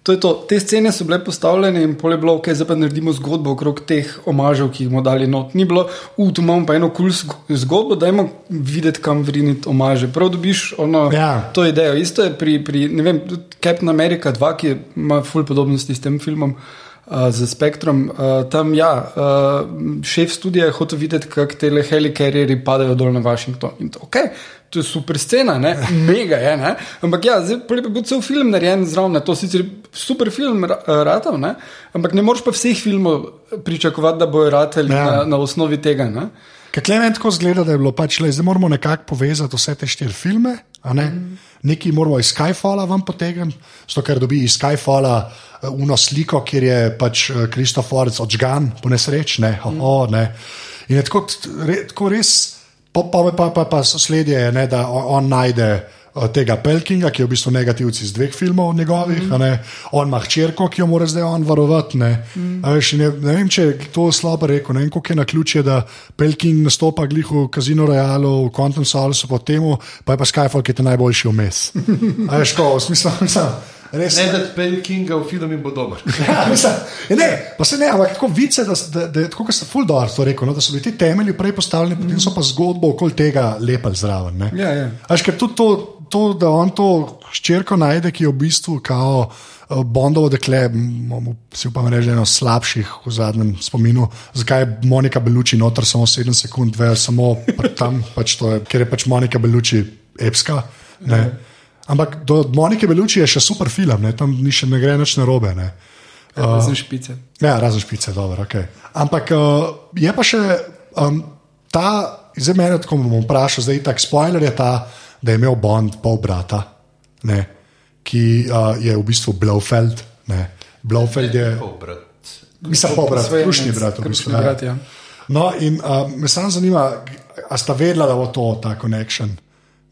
To je to. Te scene so bile postavljene in pole bilo, ok, zdaj pa naredimo zgodbo okrog teh omažev, ki jih bomo dali not. Ni bilo, u, tu imamo pa eno kul cool zgodbo, dajmo videti, kam vriniti omaže. Prav dobiš ono, Ja. to idejo. Isto je pri, pri ne vem, Captain America 2, ki ima ful podobnosti s tem filmom. Uh, z spektrom, uh, tam ja, uh, šef studija je hotel videti, kako te helikarjeri padajo dol na Washington. In to, okay, to je super scena, ne? *laughs* mega je. Ne? Ampak ja, zdaj pa je bil cel film narejen zraven, to sicer super film, ra- uh, ratov, ne? ampak ne moreš pa vseh filmov pričakovati, da bojo rateli Ja. na, na osnovi tega. Ne? Ker tle meni tako zgleda, da je bilo pač le, zdaj moramo nekako povezati vse te štiri filme. Ne? Mm. Nekaj moramo iz Skyfalla vam potegniti, zato ker dobi iz Skyfalla uh, uno sliko, kjer je pač Kristoforec uh, odžgan, po nesreč, ne, oh, oh, ne. In je tako, tako res, pa, pa, pa, pa, pa sledje je, ne, da on, najde tega Pelkinga, ki je v bistvu negativci iz dveh filmov njegovih. Mm. Ne, on ima hčerko, ki jo mora zdaj on varovati. Ne. Mm. Veš, in je, ne vem, če je to slabo rekel, ne vem, koliko je na ključje, da Pelking nastopa glih v Casino Royalu, v Quantum Solace, po temu, pa je pa Skyfall, ki je najboljši vmes. *laughs* A veš, ko, v smislu, *laughs* mislim, res. Ne, da Pen Kinga v filmu bo dober. *laughs* Ja, mislim, ja, ne, pa se ne, ampak tako vice, da, da, da, tako kot ste Fuldor to rekel, no, da so bili ti temelji prej postavljeni, potem so pa zgodbo okoli tega lepili zraven. ne. Ja, ja. A Veš, ker tudi to, to, da on to ščerko najde, ki je v bistvu kao eh, Bondovo dekle, si upam reči, eno slabših v zadnjem spominu, zakaj je Monika Beluči noter samo 7 sekund, dve, samo tam, *laughs* pač to je, ker je pač Monika Beluči epska. Ne. Ampak do Monike Beluči je še super film, ne? tam ni še ne gre nič narobe. Ne? Uh, Sem špice. Ja, razen špice, dobro. Okay. Ampak uh, je pa še um, ta, zdaj me tako bom vprašal, zdaj tak spoiler je ta, da je imel Bond pol brata, ne, ki uh, je v bistvu Blofeld. Ne. Blofeld je, mislim, pol brat, ime, brat. V bistvu, ja. brat, ja. No, in uh, me samo zanima, a sta vedela, da bo to ta connection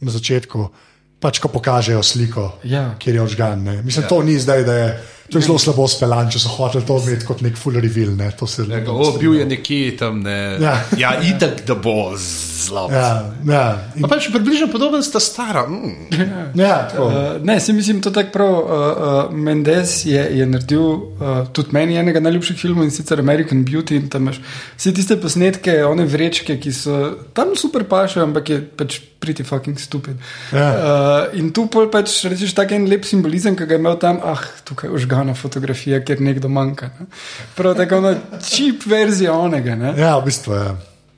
na začetku. Pač, ko pokažejo sliko, Ja. kjer je ožgan. Ne. Mislim, ja. to ni zdaj, da je to je zelo slabo speljan, če so hoteli to imeti kot nek full reveal. Ne. To se Ja, o, bil je nekje tam, ne. Ja. ja itak, da bo zelo. Ja, ja. In, Pa pač približno podoben sta stara. Mm. ja, tako. Uh, ne, si mislim, to tako prav. Uh, uh, Mendes je, je naredil uh, tudi meni enega najljubših filmov in sicer American Beauty. In tam imaš vse tiste posnetke, one vrečke, ki so tam super paše, ampak je pač pretty fucking stupid. Ja. Uh, in tu pol pač rečeš tak en lep simbolizem, ki ga je imel tam, ah, tukaj je užgana fotografija, ker nekdo manjka. Ne? Prav tako ona čip verzija onega. Ne? Ja, v bistvu je.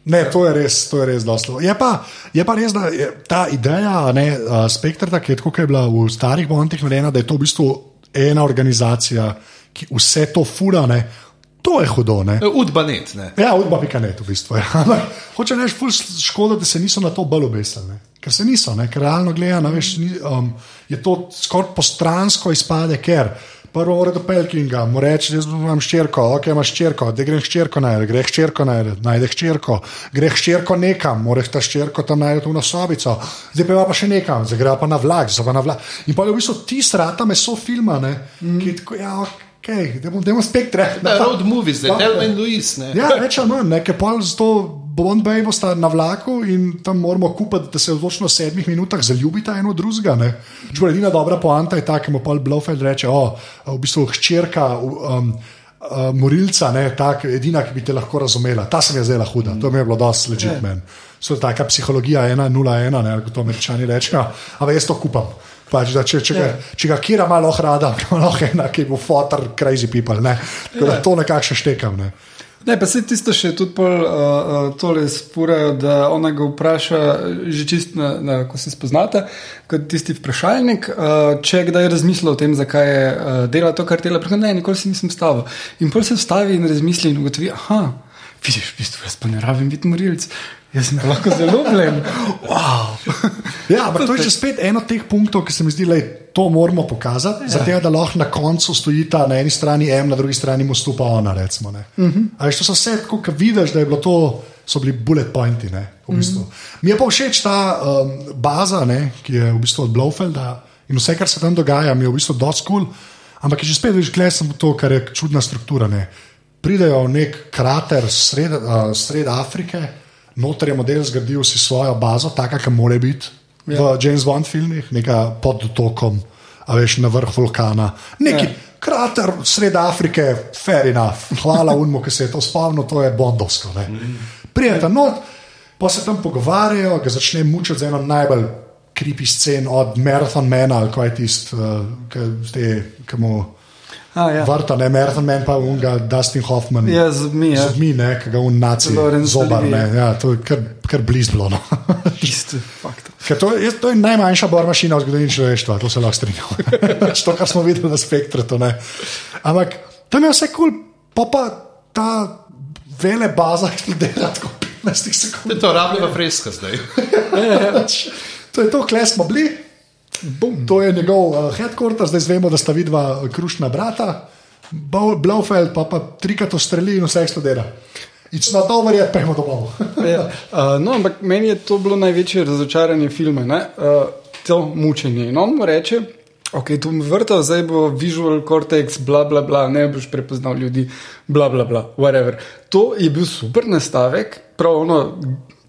Ne, to je res, to je res dosto. Je pa, je pa res, da je ta ideja ne, uh, spektra, ki je tako, kot je bila v starih Bondih narejena, da je to v bistvu ena organizacija, ki vse to fura, ne, to je hudo. Ne. Udbanet, ne. Ja, udba pika net, v bistvu. Ja. *laughs* Ampak hoče reči, ful škoda, da se niso na to bolj obesili. Ker se niso, ne? ker realno gledano, um, je to skoraj postransko izpade, ker prvo mora do Pelkinga, mu reče, jaz imam ščerko, ok, imaš ščerko, da greš ščerko najde, greš ščerko najde, najde ščerko, greš ščerko nekam, moraš ta ščerko tam najti v sobico, zdaj pa pa še nekam, zdaj gre pa na vlak, zdaj pa na vlak. In pa je v bistvu ti strata meso filma, ne, mm. ki je tako, ja, okay, da bomo spektre. Na road movies, zdaj Delma in Louis. Ne? Ja, več ali manj, nekaj pol z to Bond Bay bosta na vlaku in tam moramo kupiti, da se v točno sedmih minutah zaljubita eno drugega. Čeprav edina dobra poanta je ta, ki mu pol Blofeld reče, o, v bistvu hčerka. Um, Uh, morilca, ne, tak, edina, ki bi te lahko razumela. Ta se mi je zdela huda, mm. to mi je bilo dosti ležit meni. So taka psihologija 1-0-1, kot to američani rečejo, ampak jaz to kupam. Pač, da, če, če, yeah. če ga kira malo hrada, *laughs* malo ena, ki bo fotor, crazy people. Ne. Tako da to nekako še štekam. Ne. Ne, pa se tisto še tudi pol, uh, tole spurajo, da ona ga vpraša, že čist na, na ko se spoznate, kot tisti vprašalnik, uh, če kdaj razmislil o tem, zakaj je uh, dela to, kar dela. Ne, nikoli si nisem stavil. In pol se vstavi in razmisli in ugotovi, aha, vidiš, v bistvu jaz pa ne rabim biti morilc. Jaz sem lahko zelo ljubljen. Wow. Ja, ampak to je že spet eno od teh punktov, ki se mi zdi, da to moramo pokazati. Ja. Zato, da lahko na koncu stoji ta na eni strani M, na drugi strani mu stopa ona. Recimo, uh -huh. Ali to so vse tako, ki vidiš, da je bilo to, so bili bullet pointi. Ne, v bistvu. uh -huh. Mi je pa všeč ta um, baza, ne, ki je v bistvu od Blofelda in vse, kar se tam dogaja, mi je v bistvu dosti kul. Cool, ampak je že spet več gledal to, kar je čudna struktura. Ne. Pridejo v nek krater sred, uh, sred Afrike noter je model zgradil si svojo bazo, taka, kot mora biti ja. v James Bond filmih, nekaj pod dotokom, a veš na vrh vulkana. Neki ja. krater sred Afrike, fair enough. Hvala unmu, ki se je to spomnil, to je bondovsko. Mm. Prijeta not, pa se tam pogovarjajo, ga začne mučiti z eno najbolj kripi scen od Marathon Mena, ali kaj tisti, uh, ki mu. Ah, ja. Vrta, ne Marathon Man, pa unga Dustin Hoffman. Ja, z mi, ja. z mi, ne, ki ga un naci zobar, ne. Ja, to je kar, kar blizu bilo. No. *laughs* Isto, fakt. To je, to je najmanjša bor mašina v zgodovini človeštva, to se lahko strinjam. *laughs* to, kar smo videli na spektru, to ne. Ampak tam je vse kul, cool, pa pa ta vele baza, ki dela tako 15 sekund. To je to rabljeno freska zdaj. *laughs* to je to, kle smo bili. Boom. To je njegov uh, headquarter, zdaj vemo, da sta vidva krušna brata, Blofeld pa pa trikrat ustreli in vse eksplodira. It's not over yet, pejmo domov. *laughs* ja, uh, no, ampak meni je to bilo največje razočaranje filma, uh, to mučenje. In on mu reče, ok, tu mi vrta, zdaj bo visual cortex, bla bla bla, ne boš prepoznal ljudi, bla bla bla, whatever. To je bil super nastavek, prav ono,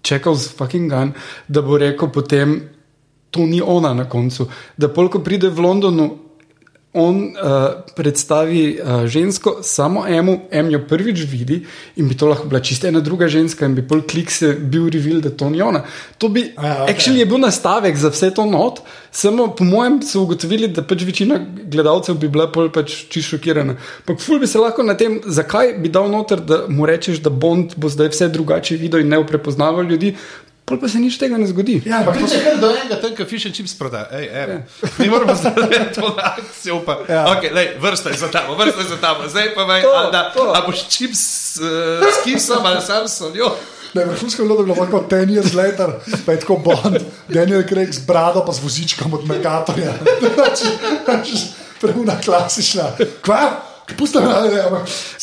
čakal z fucking gun, da bo rekel potem to ni ona na koncu. Da polk pride v Londonu, on uh, predstavi uh, žensko, samo emu, em jo prvič vidi in bi to lahko bila čista ena druga ženska in bi pol klik se bil revil, da to ni ona. To bi, ja, okay. actually, je bil nastavek za vse to not, samo po mojem so ugotovili, da pač večina gledalcev bi bila pol pač čisto šokirana. Ampak ful bi se lahko na tem, zakaj bi dal noter, da mu rečeš, da Bond bo zdaj vse drugače videl in ne prepoznaval ljudi, Pol pa se nič tega ne zgodi. Ja, ampak to se kar do enega, tam, ki fiš in čips prodaja. Ej, ej, mi moramo zdaj to akcijo. Ja. Ok, lej, vrsta je za tamo, vrsta je za tamo. Zdaj pa veš, da a boš čips uh, s kisom ali sam soljo. Ne, vrhunsko je bilo, da je bilo ten years later, pa je tako Bond, Daniel Craig z brado pa z vozičkom od Mercatorja. Prevna *laughs* klasična. Kva?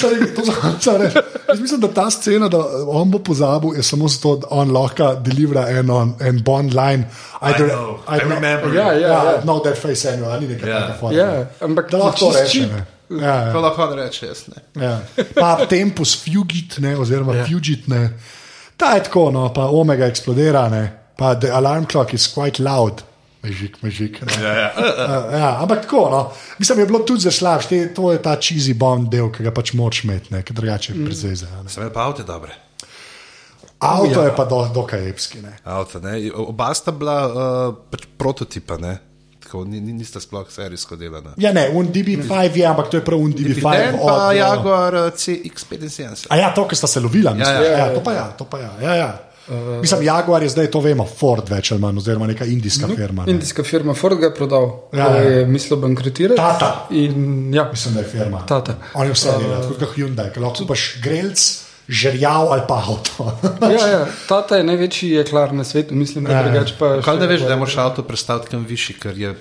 Ali ne, to za reči. Mislim, da ta scena, da on bo pozabil, je samo zato, da on lahko delivera en, en bond line. I, do, I, know, I, I remember. Ja, ja, ja. No, that face anyway, ni nekaj yeah. takega. Ja, ampak da lahko to reče. Ja, ja. lahko reče, jaz ne. Ja. Pa tempus fugit, ne, oziroma yeah. fugit, ne. Ta je tako, no, pa omega eksplodira, ne. Pa the alarm clock is quite loud. Mežik, mežik. Ja, ja. uh, *laughs* ja, ampak tako, no. mislim, je bilo tudi zelo slabše. To je ta cheesy bond del, ki ga pač moč imeti, ki drugače mm. prezeze. Seveda pa avto je dobre. Avto oh, ja. je pa do, dokaj epski. Ne. Avto, ne. Oba sta bila uh, pač prototipa. Ne. Tako, ni, niste sploh serijsko delali. Ja, ne, un DB5 mm. je, ampak to je prav un DB5. Ne, pa od, Jaguar uh, CX75. A ja, to, ki sta se lovila, mislim. Ja, ja, ja, ja, to pa ja, to pa ja. ja, ja. Uh, Mislim, Jaguar je zdaj to vemo, Ford več ali manj, oziroma neka indijska no, firma. Ne. Indijska firma Ford ga je prodal, ja, je mislil bankrotirati. Tata. In, ja. Mislim, da je firma. Tata. On je vse delal, uh, kot Hyundai, ki lahko paš grelc. Žerjav ali pa avto. *laughs* ja, ja, tata je največji jeklar na svetu, mislim, da je ja, ja. drugače. Kaj da veš, da moraš avto predstaviti kam višji, ker je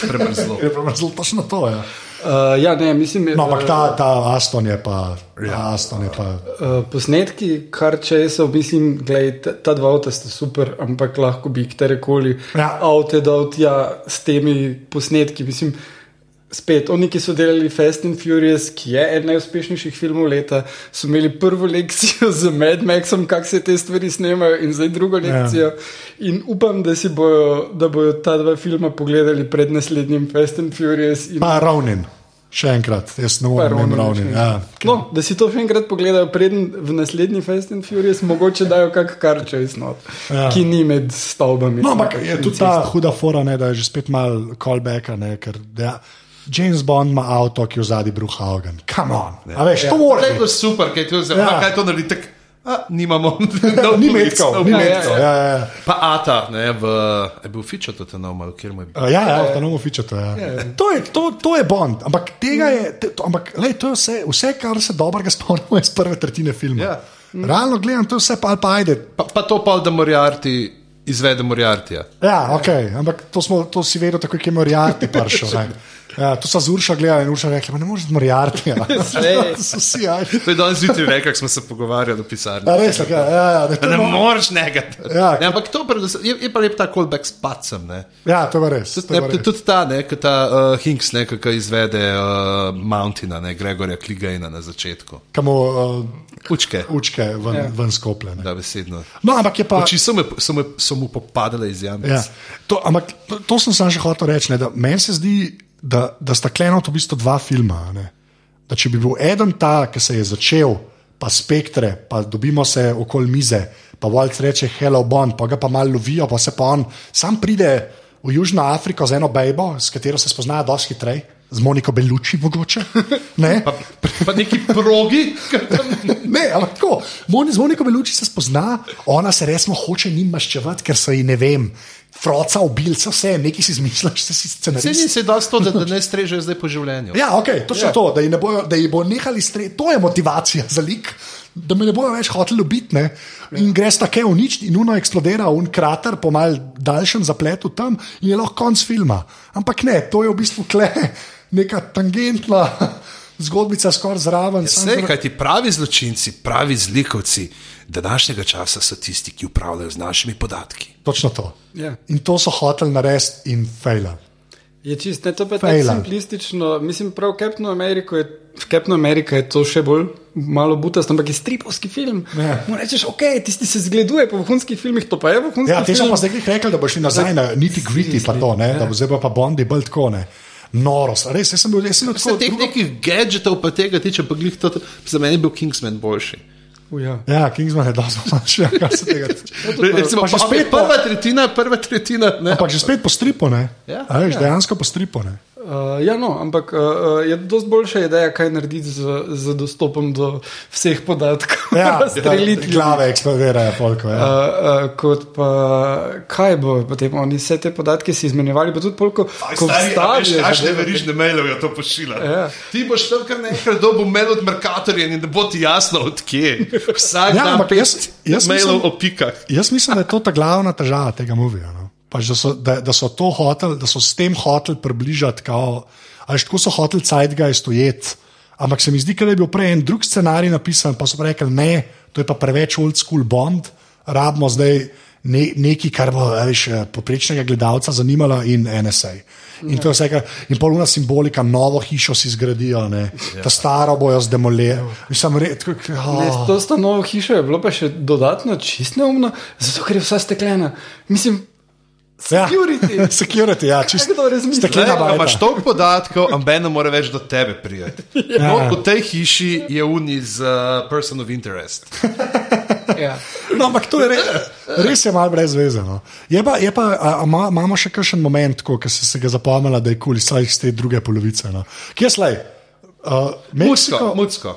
premrzlo. *laughs* je premrzlo, točno to je. Ja. Uh, ja, ne, mislim, no, ampak ta, ta Aston je pa. Ja. Aston je pa. Uh, posnetki, kar če jaz mislim, gledaj, ta, ta dva avta sta super, ampak lahko bi katerekoli ja. avto dal tja s temi posnetki. Mislim, spet, oni, ki so delali Fast and Furious, ki je eden najuspešnejših filmov leta, so imeli prvo lekcijo *laughs* z Mad Maxom, kako se te stvari snemajo, in zdaj drugo lekcijo. Ja. In upam, da si bojo, da bojo ta dva filma pogledali pred naslednjim Fast and Furious. In... Pa ravnin. Še enkrat, jaz ne morem ravnin. Ja. No, da si to še enkrat pogledajo, preden v naslednji Fast and Furious mogoče dajo kak karče iz not, ja. ki ni med stavbami. No, ampak je tudi ta huda fora, ne, da je že spet mal callbacka, ne, ker ja, James Bond ima avto, ki je v zadnji Bruhaugen. Come on, ja. a veš, ja. to mora To je biti. bilo super, kaj, to, ja. Ja. kaj to naredi. Tak, a, nimamo, *laughs* Ni metkov, ni Ja, ja, metkov. Ja, ja, ja. Pa Ata, ne, v, je bil Fičo to ta nov, malo, kjer mu je bil. Uh, Ja, ja, fičate. Ja. To, je- to, to je Bond, ampak tega je, te- to, ampak, lej, to je vse, vse, kar se dobrega spomnimo iz prve tretjine filma. Ja. Realno gledam, to je vse pa ali pa ajde. Pa, pa to pa, da Moriarty izvede Moriartyja. Ja, ok, ampak to, smo, to si vedel, tako je Moriarty prišel. *laughs* ne. Ja, to so z Urša gledali in Urša rekli, "Ma ne moreš z *laughs* *laughs* vsi ajde. To je danes zjutraj rekel, ko smo se pogovarjali v pisarni. Ja, res, ja, ja, ne no- moreš njega. Ja. Ne, ampak to predvsem, je, je pa lep ta callback s pacem. Ne. ja, to je res. Ne, tudi ta, ne, ko ta uh, Hinks, ne, ki izvede uh, Mountina, ne, Gregorja Kligajna na začetku. Kamo uh, Učke, učke ven, Ja. ja. ven skopljene. da besedno. No, ampak je pa. Oči so, me, so, me, so mu popadale iz jambe. Ja, to, ampak to, to sem samo še hotel reči. ne, da Meni se zdi, da, da sta kleno to v bistvu dva filma. Ne? Da če bi bil eden ta, ki se je začel, pa spektre, pa dobimo se okoli mize, pa Walc reče Hello Bond, pa ga pa malo lovijo, pa se pa on sam pride v Južno Afriko z eno bejbo, s katero se spoznajo dosti hitreje. Z Moniko Beluči, mogoče. *laughs* Ne, Pa, pa neki progi, *laughs* ne ampak tako. Moni- Z Moniko Beluči se spozna, ona se resno hoče njim maščevati, ker so ji ne vem, froca ubil, se vse, nekaj si izmišljaš, se si se scenarist. ni se dosti to, da, da *laughs* ne strežejo zdaj po življenju. Ja, ok, točno Ja. ja. to, da ji, ne bojo, da ji bo nehali streti, to je motivacija za lik. Da me ne bojo več hoteli ubiti, ne? in greš tako v nič, in uno eksplodira, un krater po mal daljšem zapletu tam, in je lahko konc filma. Ampak ne, to je v bistvu kle, *laughs* neka tangentna zgodbica, skoraj zraven. samo Vse, zaradi- kaj ti pravi zločinci, pravi zlikovci današnjega časa so tisti, ki upravljajo z našimi podatki. Točno to. Ja. In to so hoteli narediti in fejla. Je čist, ne, to pa je tako simplistično. Mislim, prav v Captain America je, v Captain America je to še bolj malo butast, ampak je stripovski film. Ja. Mu rečeš, ok, tisti se zgleduje po vrhunskih filmih, to pa je vrhunski Ja, te so film. pa zdaj rekli, da bo šli nazaj na niti gritty, pa to, ne, da bo zdaj pa Bondi bolj tako, ne. Norost, res, jaz sem bil, jaz sem bil tako. teh drugo- nekih gadgetov, pa tega tiče, pa glih to, za mene je bil Kingsman boljši. U, Ja. Ja, Kingsman je dosto manjši, kar se tega tiče. *laughs* Recimo, pa že pa, spet po- prva tretjina, prva tretjina. Ne, Ampak že spet po stripu, ne. Ja. A veš, dejansko po stripu, ne. Uh, ja, no, ampak uh, je dosti boljša ideja, kaj narediti z, z dostopom do vseh podatkov. Ja, *laughs* Razstreliti da glave eksplodirajo, polko, ja. Uh, uh, kot pa kaj bo potem oni vse te podatke si izmenjevali, pa tudi polko, ko vstavijo. zadeve. verižne mailove je to pošilja. Ja. Ti boš tam kar nekaj dobil mail od Merkatorja in da bo ti jasno, odkje. Vsak Ja, dan ampak jaz- jaz mailov mislim- o pikah. Jaz mislim, da je to ta glavna težava tega movija. No? Pač, da, so, da, da so to hoteli, da so s tem hoteli približati, kao, ali tako so hoteli Zeitgeist ujet. Ampak se mi zdi, da je bil prej en drug scenarij napisan, pa so rekli, ne, to je pa preveč old school Bond, rabimo zdaj ne, nekaj, kar bo veš, poprečnega gledalca zanimalo in NSA. In to je vse, kar, in poluna simbolika, novo hišo si zgradijo, ne, ta staro bojo zdemolirali. Oh. to sta novo hišo, je bilo pa še dodatno čist neumno, zato ker je vsa steklena. Mislim, security. Ja. *laughs* security, ja, čisto. Kdo razmišlja? Steklena Ne, bajta. imaš toliko podatkov, amben ne more več do tebe prijeti. *laughs* Ja. No, v tej hiši je uni z uh, person of interest. *laughs* ja. No, ampak to je res, res je malo brez veze. No. Je pa, je pa, a, a, ima- imamo še kakšen moment, ko si se ga zapomnila, da je kul, cool, iz te druge polovice. No. Kje slej? Uh, Mucko, mucko.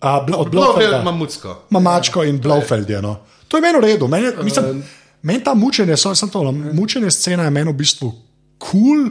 a, bl, od Blofeld ima Blofelda. mucko. Ima mačko in Blofeld je. No. To je meni v redu. Meni, mislim, meni ta mučenje, so, sem to, mučenje scena je meni v bistvu kul. Cool,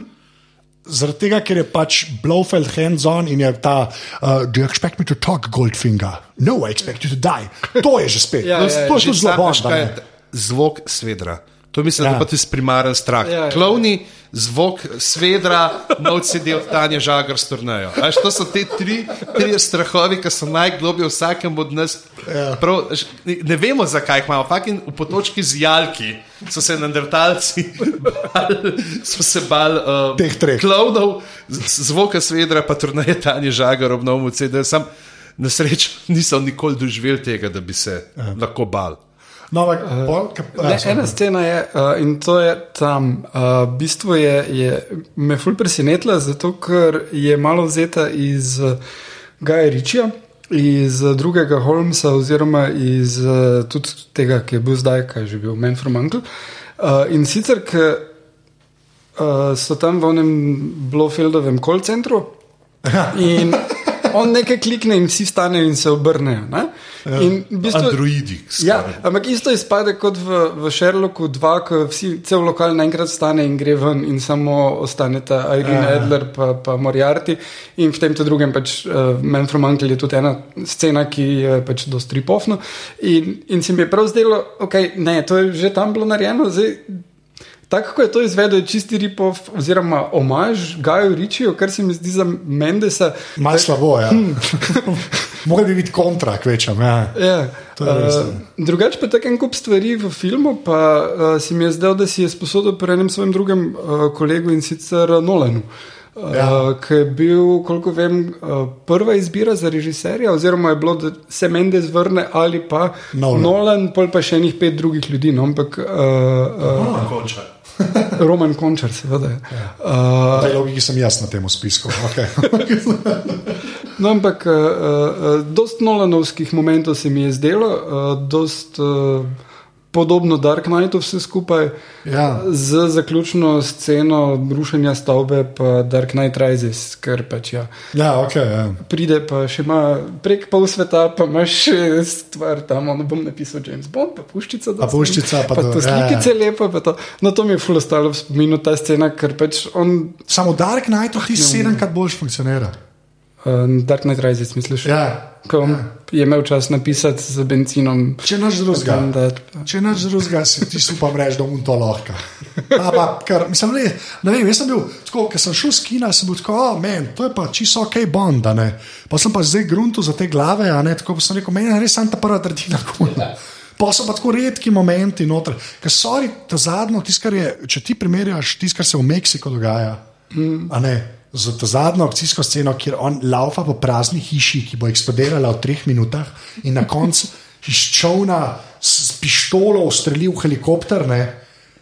Zaradi tega, ker je pač Blofeld hands-on in je ta, uh, do you expect me to talk, Goldfinger? No, I expect you to die. To je že spet. Ja, to, ja, to je Že tudi zelo je Zvok svedra. To mislim, ja. da Ja. pa tisti primaren strah. Ja, ja. Klovni, zvok svedra, novci del Tanja Žagar strnejo. Veš, to so te tri, tri strahovi, ki so najgloblje v vsakem od nas. Ja. Prav, ne, vemo, zakaj jih imamo. Fakin, v potočki z jalki so se neandertalci bali, so se bali uh, Teh treh. klovnov, zvoka svedra, pa turneje Tanja Žagar ob novem CD. Sam na srečo nisem nikoli doživel tega, da bi se Ja. lahko bal. No, ampak, pol, ka, Ne, ja, ena scena je, uh, in to je tam. Uh, v bistvu je, je me ful presenetila, zato ker je malo vzeta iz uh, Gaja Ričija, iz uh, drugega Holmesa, oziroma iz uh, tudi tega, ki je bil zdaj, kaj je že bil Man from Uncle. Uh, in sicer, ker uh, so tam v onem Blofeldovem call centru in on nekaj klikne in vsi vstanejo in se obrnejo. ne. In v bistvu, Androidi. Ja, ampak isto izpade kot v, v Sherlocku 2, ko vsi, cel lokal naenkrat stane in gre ven, in samo ostaneta Irene Ja. Adler pa, pa Moriarty. In v tem drugem, pač uh, Man from Uncle je tudi ena scena, ki je pač dosti ripofna. In, in se mi je prav zdelo, okay, ne, to je že tam bilo narejeno. Zdaj, Tako kot je to izvedel, je čisti ripov, oziroma omaž Gaju Ričiju, kar se mi zdi za Mendesa. malo slabo. Ja. *laughs* Mogoče bi biti kontra, kvečam. Ja. Ja. To je res, Uh, drugače pa tako en kup stvari v filmu, pa uh, se mi je zdel, da si je sposodil pri enem svojem drugem uh, kolegu in sicer Nolanu. Uh, Ja. Ki je bil, koliko vem, uh, prva izbira za režiserja, oziroma je bilo, da se Mendes vrne ali pa Nolan. Nolan, pol pa še enih pet drugih ljudi. No, ampak uh, uh, *laughs* Roman Končar, seveda. Uh, Tej logiki sem jaz na tem spisku. Okay. *laughs* No, ampak uh, uh, dost Nolanovskih momentov se mi je zdelo, uh, dost uh, podobno Dark Knightu vse skupaj, Ja. z zaključno sceno rušenja stavbe, pa Dark Knight Rises, ker pač ja. Ja, okay, ja. Pride pa še ima prek pol sveta, pa imaš še stvar tam, ono bom napisal James Bond, pa puščica. Pa puščica, pa pa to, to ja, ja. slikice lepo, to. No, to mi je ful ostalo v spominu ta scena, ker pač on, Samo Dark Knight ti sedemkrat boljš funkcionira. Uh, Dark Knight Rises, misliš? Ja. Ko je imel čas napisati z benzinom. Če naš drugega. Pa- Če naš drugega, si ti upam reči, da bom to lahko. Ampak, ker, mislim, le, ne vem, jaz sem bil, tako, ker sem šel s kina, sem bil tako, oh, men, to je pa čisto ok, Bond, ne. Pa sem pa zdaj gruntu za te glave, a ne, tako pa sem rekel, meni je res samo ta prva tretjina kul. Pa so pa tako redki momenti noter. Ker so to zadnjo, tisto, kar je, če ti primerjaš tisto, kar se v Meksiku dogaja, mm. a ne. Za to zadnjo akcijsko sceno, kjer on laufa po prazni hiši, ki bo eksplodirala v treh minutah, in na koncu iz čovna s pištolo ustrelil v helikopter. Ne?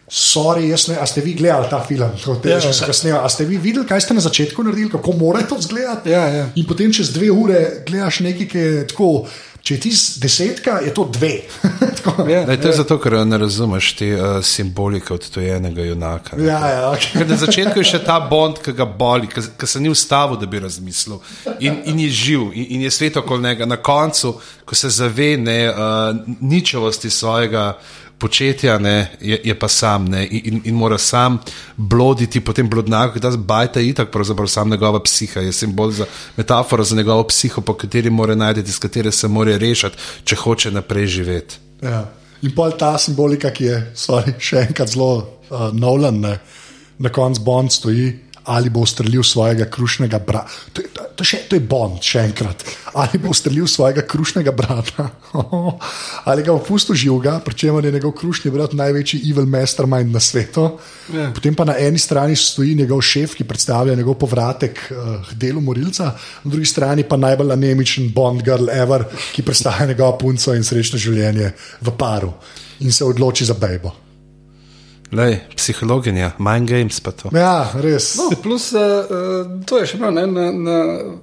Sorry, jaz ne, a ste vi gledali ta film? To, te, Ja, ja, ja. ja. A ste vi videli, kaj ste na začetku naredili, kako mora to izgledati? Ja, ja. In potem čez dve ure gledaš nekaj, ki je tako. Če je ti z desetka, je to dve. *laughs* Tako. Ja, Daj, to je zato, ker ne razumeš te uh, simbolike odtojenega junaka. ne. ja, ja, okay. Ker na začetku je še ta bond, ki ga boli, ki se ni ustavil, da bi razmislil. In, in je živ, in, in je svet okoli njega. Na koncu, ko se zave ne, uh, ničevosti svojega početja, ne, je, je pa sam ne, in, in, in mora sam bloditi po tem blodnjaku, ki ta bajta je itak pravzaprav sam njegova psiha, je simbol za metafora za njegovo psiho, po kateri mora najti, iz katere se mora rešiti, če hoče naprej živeti. Ja. In pol ta simbolika, ki je sorry, še enkrat zelo uh, Nolan, ne, na koncu Bond stoji, ali bo ustrelil svojega krušnega brata. To, je- to, to, še- to je Bond, še enkrat. Ali bo ustrelil svojega krušnega brata, *laughs* ali ga bo pustil živega, pri čemer je njegov krušni brat največji evil mastermind na svetu. Ja. Potem pa na eni strani stoji njegov šef, ki predstavlja njegov povratek uh, k delu morilca, na drugi strani pa najbolj anemičen Bond girl ever, ki predstavlja njegovo punco in srečno življenje v paru in se odloči za bejbo. Lej, psihologinja, mind games pa to. Ja, res. No, plus, uh, uh, to je še malo, ne, na, na,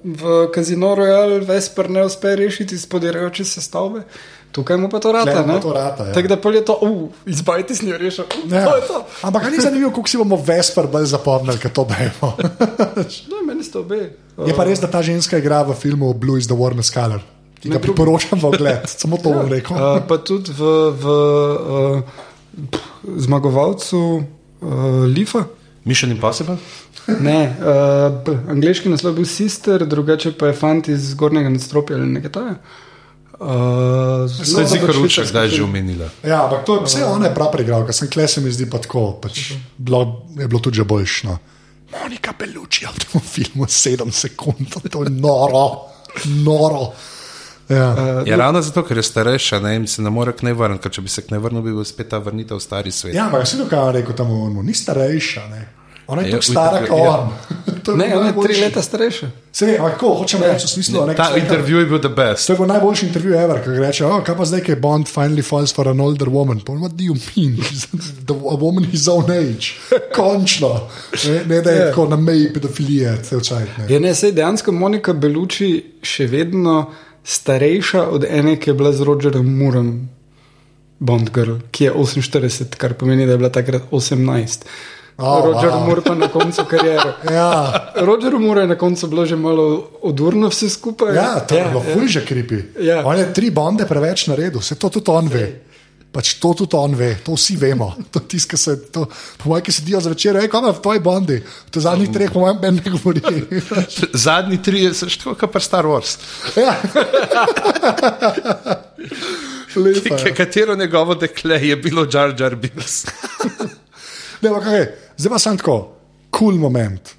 v Casino Royale Vesper ne uspe rešiti spodirajoče se stavbe. Tukaj mu pa to rata. Ne? to rata, ja. Tako da pol je to, uh, izbajti s njo rešil. Uh, Ja. To je to. Ampak ni zanimivo, kako si bomo Vesper bolj zapomnili, kot to bejbo. *laughs* No, meni ste obe. Je pa res, da ta ženska igra v filmu Blue is the Warmest Color, ki ga priporočam v ogled. Samo to bom rekel. Uh, pa tudi v, v uh, zmagovalcu uh, Lifa. Mission Impossible? Ne, uh, angliški naslov je bil Sister, drugače pa je fant iz zgornjega nadstropja ali nekaj takega. Uh, To je zikar ruče, zdaj že omenila. Ja, ampak to je vse ona je prav preigralka, sem kle se mi zdi pa tako. Pač bilo, je bilo tudi že boljšno. Monika Beluči v tem filmu 7 sekund, to je noro, noro. Ja. Ja, ravno zato, ker je starejša ne, in se ne more k njej vrniti, ker če bi se k njej vrnil, bi bil spet ta vrnitev v stari svet. ja, ampak vsi dokaj rekel tam, on, ni starejša, ne. Ona je Ja, tako stara ja. kot on. *laughs* To je ne, ona je tri leta starejša. Se ve, ampak kako hočem reči v smislu, ne, Ta ko intervju je bil the best. To je bil najboljši intervju ever, ki reče, oh, kaj pa zdaj, ki je Bond finally falls for an older woman. Pa, what do you mean? The, a woman his own age. *laughs* Končno. Ne, ne da je Ja. tako na meji pedofilije, vse včasih. Ja, ne, sej dejansko Monika Beluči še vedno starejša od ene, ki je bila z Rogerjem Murom, Bond Girl, ki je 48, kar pomeni, da je bila takrat 18. Oh, Roger wow. Moore pa na koncu karijere. *laughs* Ja, Roger Moore je na koncu bilo že malo odurno vse skupaj. ja, to je bilo ful že kripi. Ja. On je tri bonde preveč naredil, vse to tudi on ve. Pač to tudi on ve, to vsi vemo. *laughs* To tisk, ki se, to, po mojem, ki sedijo zvečer, reko, kam v tvoji bondi. V zadnjih treh, po mojem, meni ne govori. *laughs* Zadnji tri je še tako, kot pa Star Wars. ja. *laughs* Lepa, ja. katero njegovo dekle je bilo Jar Jar Binks. Ne, ampak kaj, zdaj pa sem tako, kul cool moment.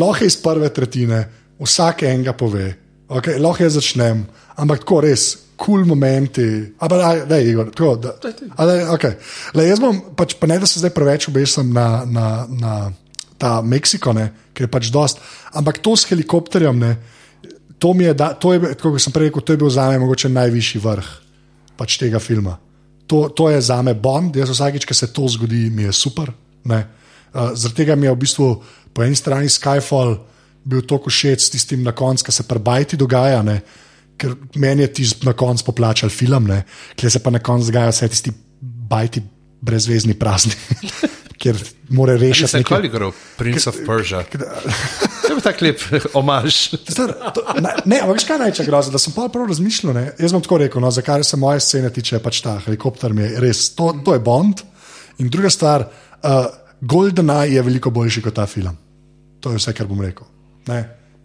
Lahko iz prve tretjine, vsak enega pove, okay, lahko jaz začnem, ampak tako res, cool momenti. Ampak, da, Igor, tako, da, a, daj, okay. Le, jaz bom, pač, pa ne da se zdaj preveč obesim na, na, na ta Meksiko, ne, ker je pač dost, ampak to s helikopterjem, ne, to mi je, da, to je, kot sem prej rekel, to je bil za me mogoče najvišji vrh pač tega filma. To, to je za me Bond, jaz vsakič, ko se to zgodi, mi je super. Uh, Zaradi tega mi je v bistvu po eni strani Skyfall bil tako všeč s tistim na koncu, ki se prebajti dogaja, ne? Ker meni je tisti na koncu poplačal film, kjer se pa na koncu dogaja vse tisti bajti brezvezni prazni, *laughs* kjer mora rešiti se nekaj. kaj igral, Prince of Persia. *laughs* To je tako lep omaž. Star, to, ne, ne, ampak veš, kaj najče grozno, da sem pa prav razmišljal. Ne? Jaz bom tako rekel, no, zakaj se moje scene tiče, pač ta helikopter mi je res, to, to je Bond. In druga stvar, uh, GoldenEye je veliko boljši kot ta film. To je vse, kar bom rekel. Ne?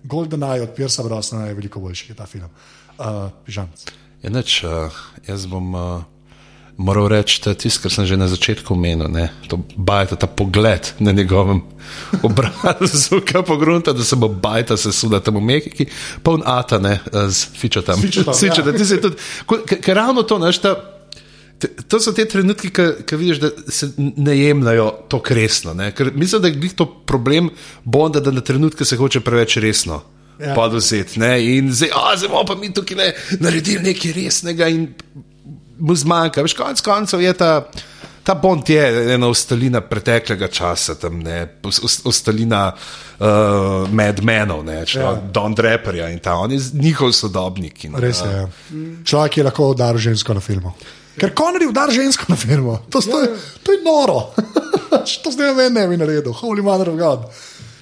GoldenEye od Pirsa Brosnana je veliko boljši kot ta film. Uh, Žanc. Ja, neč, uh, jaz bom uh, moral reči, tisto, kar sem že na začetku omenil, ne, to bajta, ta pogled na njegovem *laughs* obrazu, ki pogrunta, da se bo bajta sesuda tam v Mehiki, poln ata, ne, z fičotam. fičotom, ja. Ti si tudi, ker ravno to, znaš, ta. To so te trenutki, ki vidiš, da se ne jemljajo tako resno. ne. Ker Mislim, da je to problem Bonda, da na trenutke se hoče preveč resno Ja. ja. podozeti. ne. In zdaj, a, zdaj bomo pa mi tukaj le naredili nekaj resnega in mu zmanjka. Veš, konec koncev je ta. Ta Bond je ena ostalina preteklega časa, tam, ne, os- os- ostalina uh, Madmenov, ne, ja. Ja. Don Draperja in ta, on je njihov sodobnik. In, Res je. uh, Ja. Človek je lahko udaril žensko na filmu. Ker Connery udar žensko na filmu, to, to, je, to je noro. *laughs* to zdaj ne vem, ne bi naredil, holy mother of God.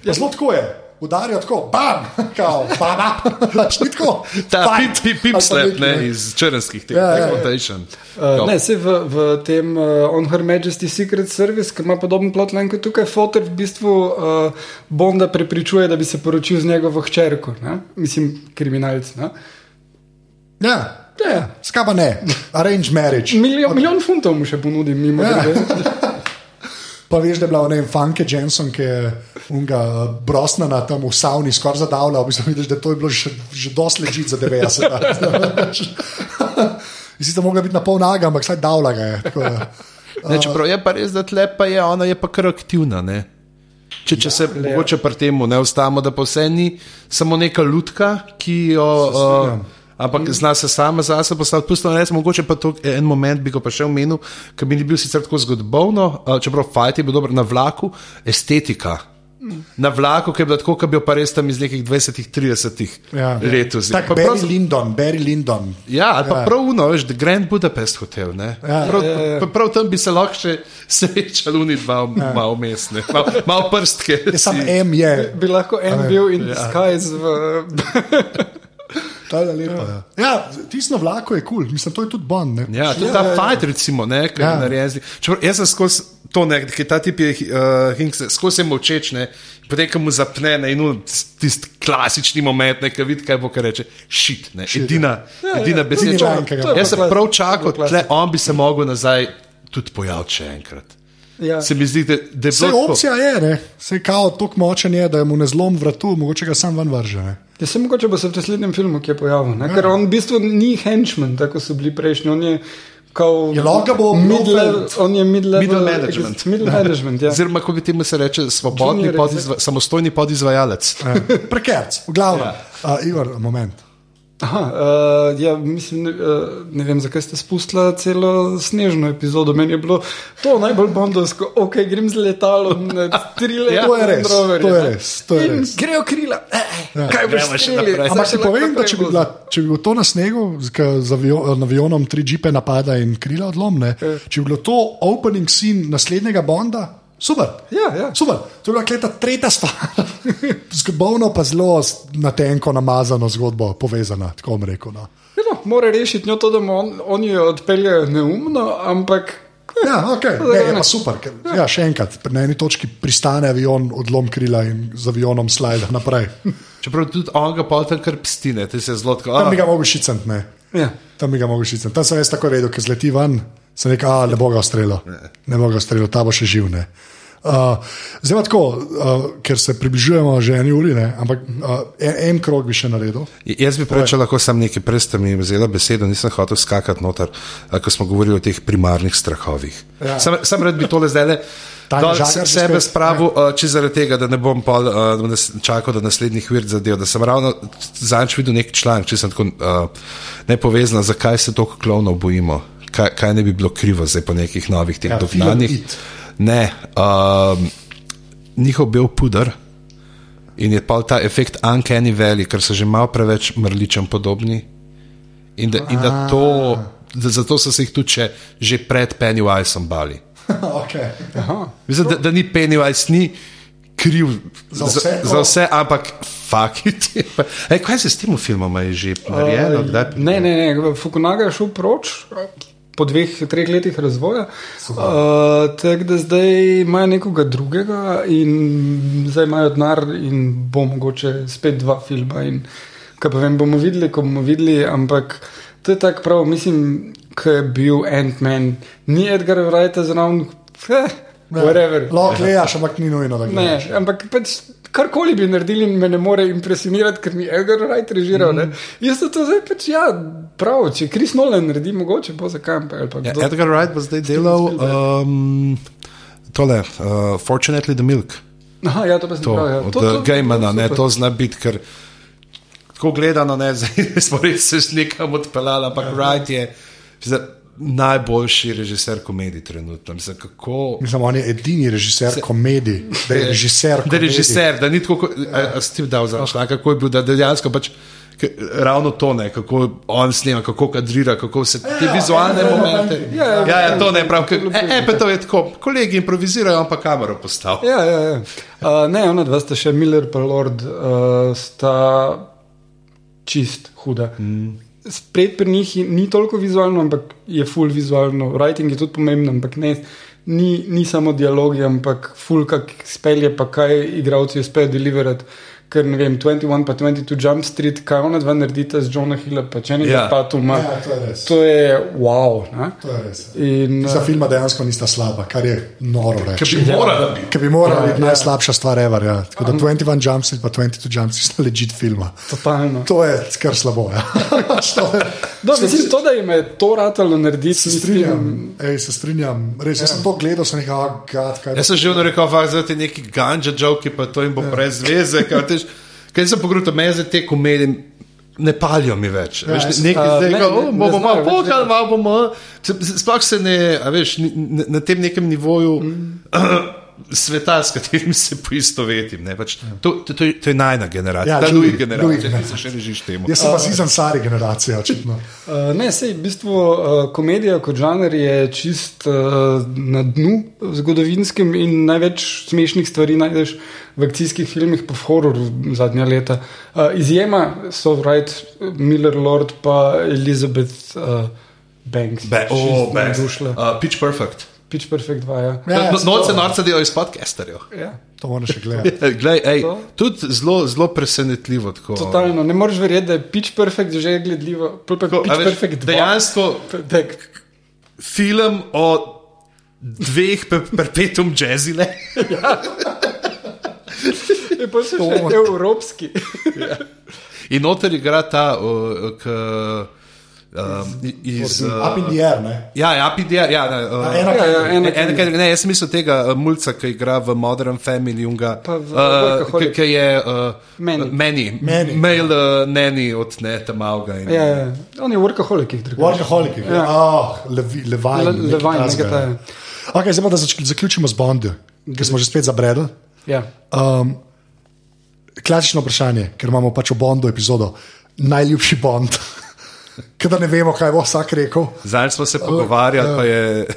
Ja, zelo tako je. Udarijo tako, bam, kao, bam, pač ni tako. Ta fight. pip, pip, nekaj, ne, iz črnskih teh, Ja, ja, ja. deportation. Uh, ne, se v, v tem uh, On Her Majesty Secret Service, ki ima podoben plotline kot tukaj, Foter v bistvu uh, Bonda prepričuje, da bi se poročil z njegovo hčerko, ne? mislim, kriminalc. Ne? Ja, Ja. skaba ne, arrange marriage. Milijon, milijon funtov mu še ponudim, mimo Ja. *laughs* Pa veš, da je bila ne vem, Funke Jensen, ki je unga Brosnana tam v savni skoraj zadavljal, v bistvu vidiš, da to je bilo že, že dosti ležit za 90. *laughs* Sicer mogla biti na pol naga, ampak saj davla ga je. tako da, Ne, čeprav je pa res, da tle pa je, ona je pa kar aktivna. Ne? Če, če se mogoče pri tem ne ustavimo, da pa vse ni samo neka lutka, ki jo. Uh, ampak zna se sama zase postaviti, pustila res, mogoče pa to en moment bi ga pa še omenil, ki bi ni bil sicer tako zgodovno, uh, čeprav fajt je bil dober na vlaku, estetika. Na vlaku, ki je bila tako, kot bi jo pa res tam iz nekih 20-30 Ja. let. Tako Pa Barry prav- Lyndon, Barry Lyndon. Ja, ali pa Ja. ja. prav uno, veš, The Grand Budapest Hotel. Ja, Ja. prav, ja. prav tam bi se lahko še *laughs* srečali, oni dva, ja. malo mestne, malo, malo prstke. Je sam M je. Bi lahko en bil in ja. disguise v. *laughs* Ta je lepa. Ja, ja tisto na vlaku je kul, cool. mislim, to je tudi Bond. Ne? Ja, tudi Ja, ta ja, ja. fight, recimo, ne, ki je Ja. narejen. Čeprav Jaz sem skozi to, ne, ki ta tip je uh, Hinks, skozi je molčeč, ne, potem ko mu zapne ne, in un tisti klasični moment, ne, ki vidi, kaj bo, kar reče, šit, ne, edina, Ja, edina ja. beseda. To je Jaz sem prav čakal, je tle on bi se mogel nazaj tudi pojaviti še enkrat. Ja. Se mi zdi, da, da je Vse bilo tako- opcija je, ne? Vse kao tako močen je, da mu ne zlom vratu, mogoče ga sam ven vrže. Ne? Ja, se mogoče bo se v naslednjem filmu kje pojavil, ne? ker on v bistvu ni henchman, tako so bili prejšnji. On je kao. Je lahko bo Blofeld. on je mid-level. Middle management. *laughs* Middle management, ja. Oziroma, kako bi temu se reče, svobodni podizva, samostojni podizvajalec. Ja. Prekerc, v glavnem. Ja. Uh, Igor, moment. Aha, uh, ja, mislim, ne, uh, ne vem, zakaj ste spustili celo snežno epizodo. Meni je bilo to najbolj bondovsko, ok, grem z letalom na *laughs* tri leta. Ja, to je res, to je res, to je res. grejo krila, eh, ja. kaj boš še naprej. Ampak ti še povem, da če bi, bila, če bi bilo to na snegu, z- avionom tri džipe napada in krila odlomne, če bi bilo to opening scene naslednjega Bonda, super. Ja, ja. Super. To je bila kleta tretja stvar. *laughs* Zgodovno pa zelo na tenko namazano zgodbo povezana, tako bom rekel. No. No, mora rešiti njo to, da on, oni jo odpeljejo neumno, ampak. Ja, okay. *laughs* ne, je pa super. Ker, ja, še enkrat, na eni točki pristane avion, odlom krila in z avionom slajda naprej. Čeprav tudi on ga pol tam kar pstine, ti se zelo tako. Tam "Ah, bi ga mogel šicati, ne. Ja. Tam bi ga mogel šicati. Tam sem jaz tako vedel, ker zleti ven, sem rekel, a ne bo ga ustrelil. Ne bo ga ustrelil, ta bo še živ. Ne. Uh, zdaj tako, uh, ker se približujemo že eni uri, ne, ampak uh, en, en krog bi še naredil. Jaz bi prečel lahko sam nekaj, prej ste mi vzeli besedo, nisem hotel skakati noter, a, ko smo govorili o teh primarnih strahovih. Ja. Ja. Sam, sam rad bi tole zdaj le. Tanja dol Žagar se- že Sebe spravil, uh, če zaradi tega, da ne bom pol, uh, nas- čakal do naslednjih vir zadev, da sem ravno zadnjič videl nek članek, če sem tako uh, nepovezan, zakaj se toliko klovnov bojimo, kaj, kaj ne bi bilo krivo zdaj po nekih novih teh Ja, dognanjih. Ne, um, njihov bel puder in je pa ta efekt Uncanny Valley, ker so že malo preveč mrličem podobni. In da, in da to, da zato so se jih tudi še, že pred Pennywiseom bali. *laughs* okay. Mislim, da, da ni Pennywise ni kriv Za vse, za, za vse ampak fakit. *laughs* Ej, kaj se s tem filmom je že narejeno? Kdaj? Ne, ne, ne, Fukunaga je šel proč. Po dveh, treh letih razvoja, uh, tako da zdaj imajo nekoga drugega, in zdaj imajo denar, in bo mogoče spet dva filma. In, kaj pa vem, bomo videli, ko bomo videli, ampak to je tako prav, mislim, ki je bil Ant-Man, ni Edgar Wright zraven, eh, whatever. Lahko gledaš, ampak ni nujno, da Ne, gledaš. ampak pač karkoli bi naredili, me ne more impresionirati, ker mi Edgar Wright režiral. Mm. Jaz sem to zdaj pač ja, prav, če Kris Nolan naredi, mogoče bo za kamp ali pa Ja. Edgar Wright bo zdaj delal um, tole, uh, Fortunately the Milk. Aha, ja, to pa sem To, prav. Ja. od uh, Gejmana, ne, to zna biti, ker tako gledano, ne, *laughs* zdaj smo res se nekam odpeljali, ampak Wright je zdaj, najboljši režiser komedij trenutno. Mislim, kako, Mislim, on je edini režiser komedij, da je režiser. da je komedij. režiser, da ni tako, kot Steve dal za članek, kako je bil, da dejansko pač. Ravno to ne, kako on snema, kako kadrira, kako vse te vizualne momente. Ja, ja, ja, ja, to ne ja, prav. je bilo E, e, pa to je tako, kolegi improvizirajo, on pa kamero postavi. Ja, ja, ja. Uh, ne, ona dva sta še Miller pa Lord, uh, sta čist huda. Mm. Spred pri njih ni toliko vizualno, ampak je full vizualno. Writing je tudi pomemben, ampak ne, ni, ni samo dialogi, ampak full kak spelje, pa kaj igravci uspejo deliverati. Ker ne vem, 21 pa 22 Jump Street, kaj ona dva naredita z Johna Hilla, pa če ne Ja. ja. pa tu ima. Ja, to je. To je wow. Ne? To je res. In, Za filma dejansko nista slaba, kar je noro reči. Če bi morala biti. Ki bi morala biti najslabša stvar, ever. Ja. Tako da 21 Jump Street pa 22 Jump Street sta legit filma. Totalno. To je kar slabo. Ja. *laughs* To je- Do, mislim, to, da jim je to ratalo narediti, Se strinjam, ej, se strinjam. Res, jaz sem to gledal, sem rekel, oh, God, kaj Jaz sem že rekel, da ti neki ganja joki, pa to jim bo brez veze. kaj tež- Kaj sem pogledal, me za te komedije ne palijo mi več. Ja, Veš, nekaj a, zdaj, ne, ne, oh, ne bomo malo pokali, malo bomo. Se- Sploh se ne, veš, na, na tem nekem nivoju. Mm. *clears throat* sveta, s katerim se poistovetim. ne, Pač, to, to, to, je- to je najna generacija, Ja, ja, ta Louis generacija, ki generacija. se še režiš temu. Jaz sem pa Zizan Sari generacija, očitno. Uh, ne, sej, v bistvu uh, komedija kot žanr je čist uh, na dnu zgodovinskem in največ smešnih stvari najdeš v akcijskih filmih, pa v hororu zadnja leta. Uh, izjema so Wright, Miller Lord pa Elizabeth uh, Banks. Be, oh, navdušila. uh, Pitch Perfect. Pitch Perfect 2, ja. Ja, Ja, no, Noce to- norca delajo iz podcasterjev. ja. To moram še gledati. *laughs* Glej, ej, To? tudi zelo, zelo presenetljivo. Tako, Totalno, ne moreš verjeti, da je Pitch Perfect že gledljivo. Tako, veš, Perfect 2. dejansko Tak, film o dveh pe perpetuum jazzile. *laughs* je pa še evropski. In noter igra ta, uh, k, um, iz. Up in Uh, the air, ne? ja, ja, PDR, ja, ne, uh, A, ena- Ja, ja, ena- Ne, ena- ne, jaz sem mislil tega uh, mulca, ki igra v Modern Family, unga, Pa v uh, ki, ki je uh, Manny. meni, Manny. mail uh, neni od ne tam avga. In, Ja, ja. On je workaholic. Workaholic. Ja. Ja. Oh, Levi, Levi, Le- takega. Okay, zdaj pa da zaključimo z Bondi, ker smo že spet zabredli. Ja. Um, klasično vprašanje, ker imamo pač v Bondu epizodo. Najljubši Bond. Ker ne vemo, kaj bo vsak rekel. Zdaj smo se pogovarjali, ja. pa je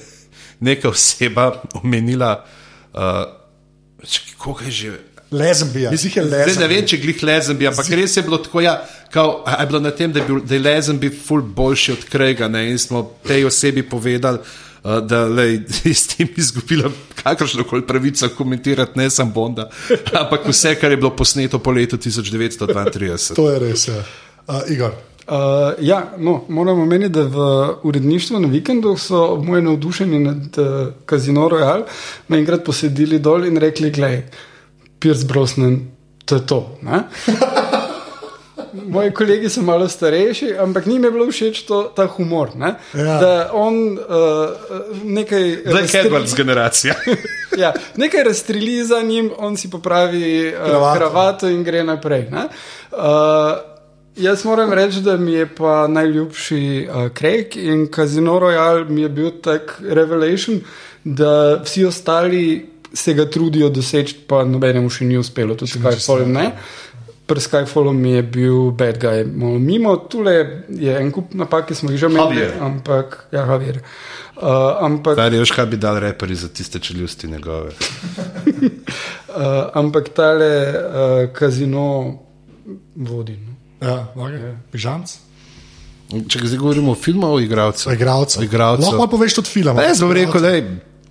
neka oseba omenila, uh, koga je že. Lezbija, Zdaj ne lezbija. vem, če glih bi, ampak res je bilo tako, ja, kao, a je bilo na tem, da, bil, da je lezen bi ful boljši od Krega ne, in smo tej osebi povedali, uh, da lej, *laughs* je s tem izgubila kakršno koli pravico komentirati, ne samo Bonda, ampak vse, kar je bilo posneto po letu 1932. To je res. Ja. Uh, Igor. Uh, ja, no, moramo omeniti, da v uredništvu na vikendu so moje navdušenje nad uh, Casino Royale me enkrat posedili dol in rekli: Glej, Pierce Brosnan, to je to. ne?" Moji kolegi so malo starejši, ampak njim je bilo všeč to, ta humor. ne. Ja. Da on uh, nekaj. Black razstreli- Edwards generacija. *laughs* ja, nekaj razstreli za njim, on si popravi uh, Kravato. kravato. kravato in gre naprej. ne. Uh, jaz moram reči, da mi je pa najljubši uh, Craig in Casino Royale mi je bil tak revelation, da vsi ostali se ga trudijo doseči, pa nobenemu še ni uspelo, tudi Skyfall ne. Pri Skyfallu mi je bil bad guy, malo mimo, tule je en kup napak, ki smo jih že Javier. ampak ja, Javier. Uh, ampak Kar je veš, kaj bi dal reperi za tiste čeljusti njegove. Uh, *laughs* ampak tale uh, kazino vodi. No. Ja, okay. Pižamc. Če zdaj govorimo o filmu, o igralcu. O igralcu. O igralcu. Lahko poveš tudi film. Ne, zelo rekel, da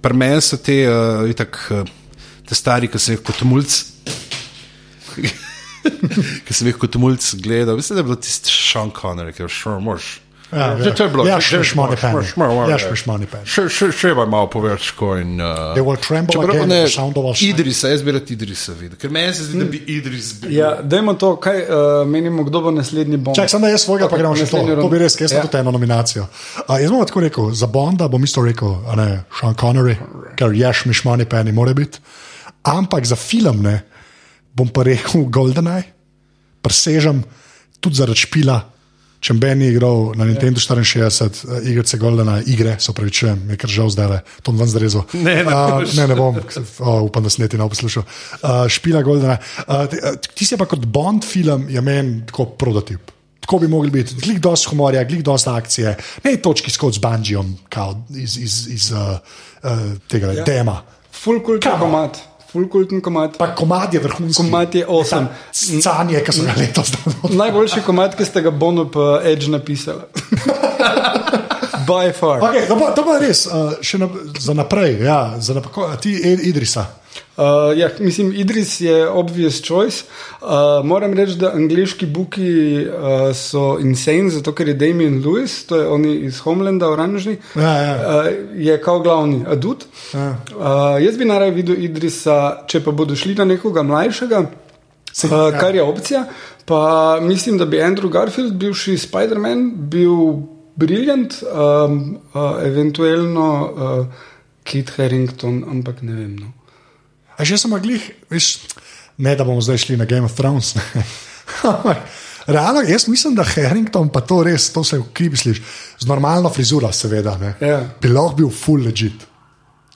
pri meni so te, uh, itak, uh, te stari, ki sem jih kot mulj. *laughs* Ki sem jih kot mulj gledal, mislim, da je bilo tisti Sean Connery, ki je šel, mož. Ja, Že to je bilo. Ja, že- Ja, penny. Še, še, še pa malo povedati, ko in. Uh, They will tremble čeprav again ne. Idrisa, jaz bi rad Idrisa videl, ker meni se zdi, da bi Idris bil. Ja, dajmo to, kaj uh, menimo, kdo bo naslednji bomb. Čak, sem da jaz svojega, pa gremo še to. To bi res, jaz sem Ja. tudi eno nominacijo. A, jaz bom tako rekel, za Bonda bom isto rekel, a ne Sean Connery, ker je šmiš money penny, mora biti. Ampak za film ne, bom pa rekel GoldenEye, presežem tudi zaradi špila. Če Ben je igral na Nintendo 64, uh, igrice Goldena, igre, se pravi, če mi je kar žal zdaj, to bom zrezal. *laughs* Ne, ne Uh, ne, ne bom, oh, upam, da sneti ne bo poslušal. Uh, špila Goldena. Uh, ti- si pa kot Bond film, je meni tako prototip. Tako bi mogli biti, glik dosti humorja, glik dosti akcije, ne točki skozi z banjom, iz, iz, iz uh, uh, tega ja. tema. Full kultni Come on. Komat. Kultni komat. Pa komad je vrhunski. Komad je awesome. Canje, ki so ga letos dali. Najboljši komat, ki ste ga Bono pa Edge napisali. *laughs* By far. Okay, to, pa, to pa res, uh, še na, za naprej. Ja, za naprej ko- ti Ed- Idrisa. Uh, ja, mislim, Idris je obvious choice. Uh, moram reči, da angliški buki uh, so insane, zato ker je Damien Lewis, to je oni iz Homelanda, oranžni, Ja, ja. Uh, je kao glavni adut. Ja. Uh, jaz bi najraje videl Idrisa, če pa bodo šli na nekoga mlajšega, Se- uh, ja. kar je opcija. Pa mislim, da bi Andrew Garfield, bivši Spider-Man, bil briljant, um, uh, eventualno uh, Kit Harrington, ampak ne vem. No. A že sem glih, veš, ne da bomo zdaj šli na Game of Thrones. *laughs* Realno, jaz mislim, da Harrington, pa to res, to se v kribi sliši, z normalno frizuro, seveda, ne, Ja. bi lahko bil full legit.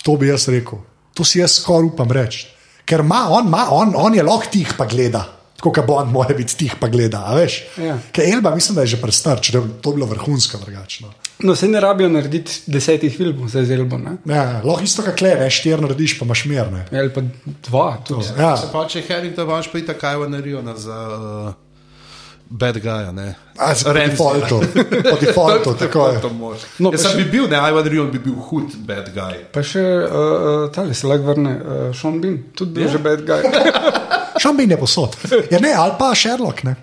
To bi jaz rekel. To si jaz skoraj upam reči. Ker ima, on, ima, on, on je lahko tih pa gleda. Tako kot Bond mora biti tih pa gleda. a veš? Ja. Ker Elba mislim, da je že prestar, če to bilo vrhunsko drugačno. No, se ne rabijo narediti desetih filmov za zelbo, ne? Ja, lahko isto kot le, veš, štiri narediš, pa imaš merne. ali pa dva. Tudi. Ja. Se pa če Harrington imaš pa itak kaj v Nariona za uh, bad guy, ne? A, po defaultu, po defaultu, tako je. To. No, No, Jaz še- bi bil, ne, Ivan Rion bi bil hud bad guy. Pa še uh, tale se lahko vrne, uh, Sean Bean, tudi bil Ja. že bad guy. *laughs* Šambin je posod. Ja, ne, ali pa Sherlock. Ne.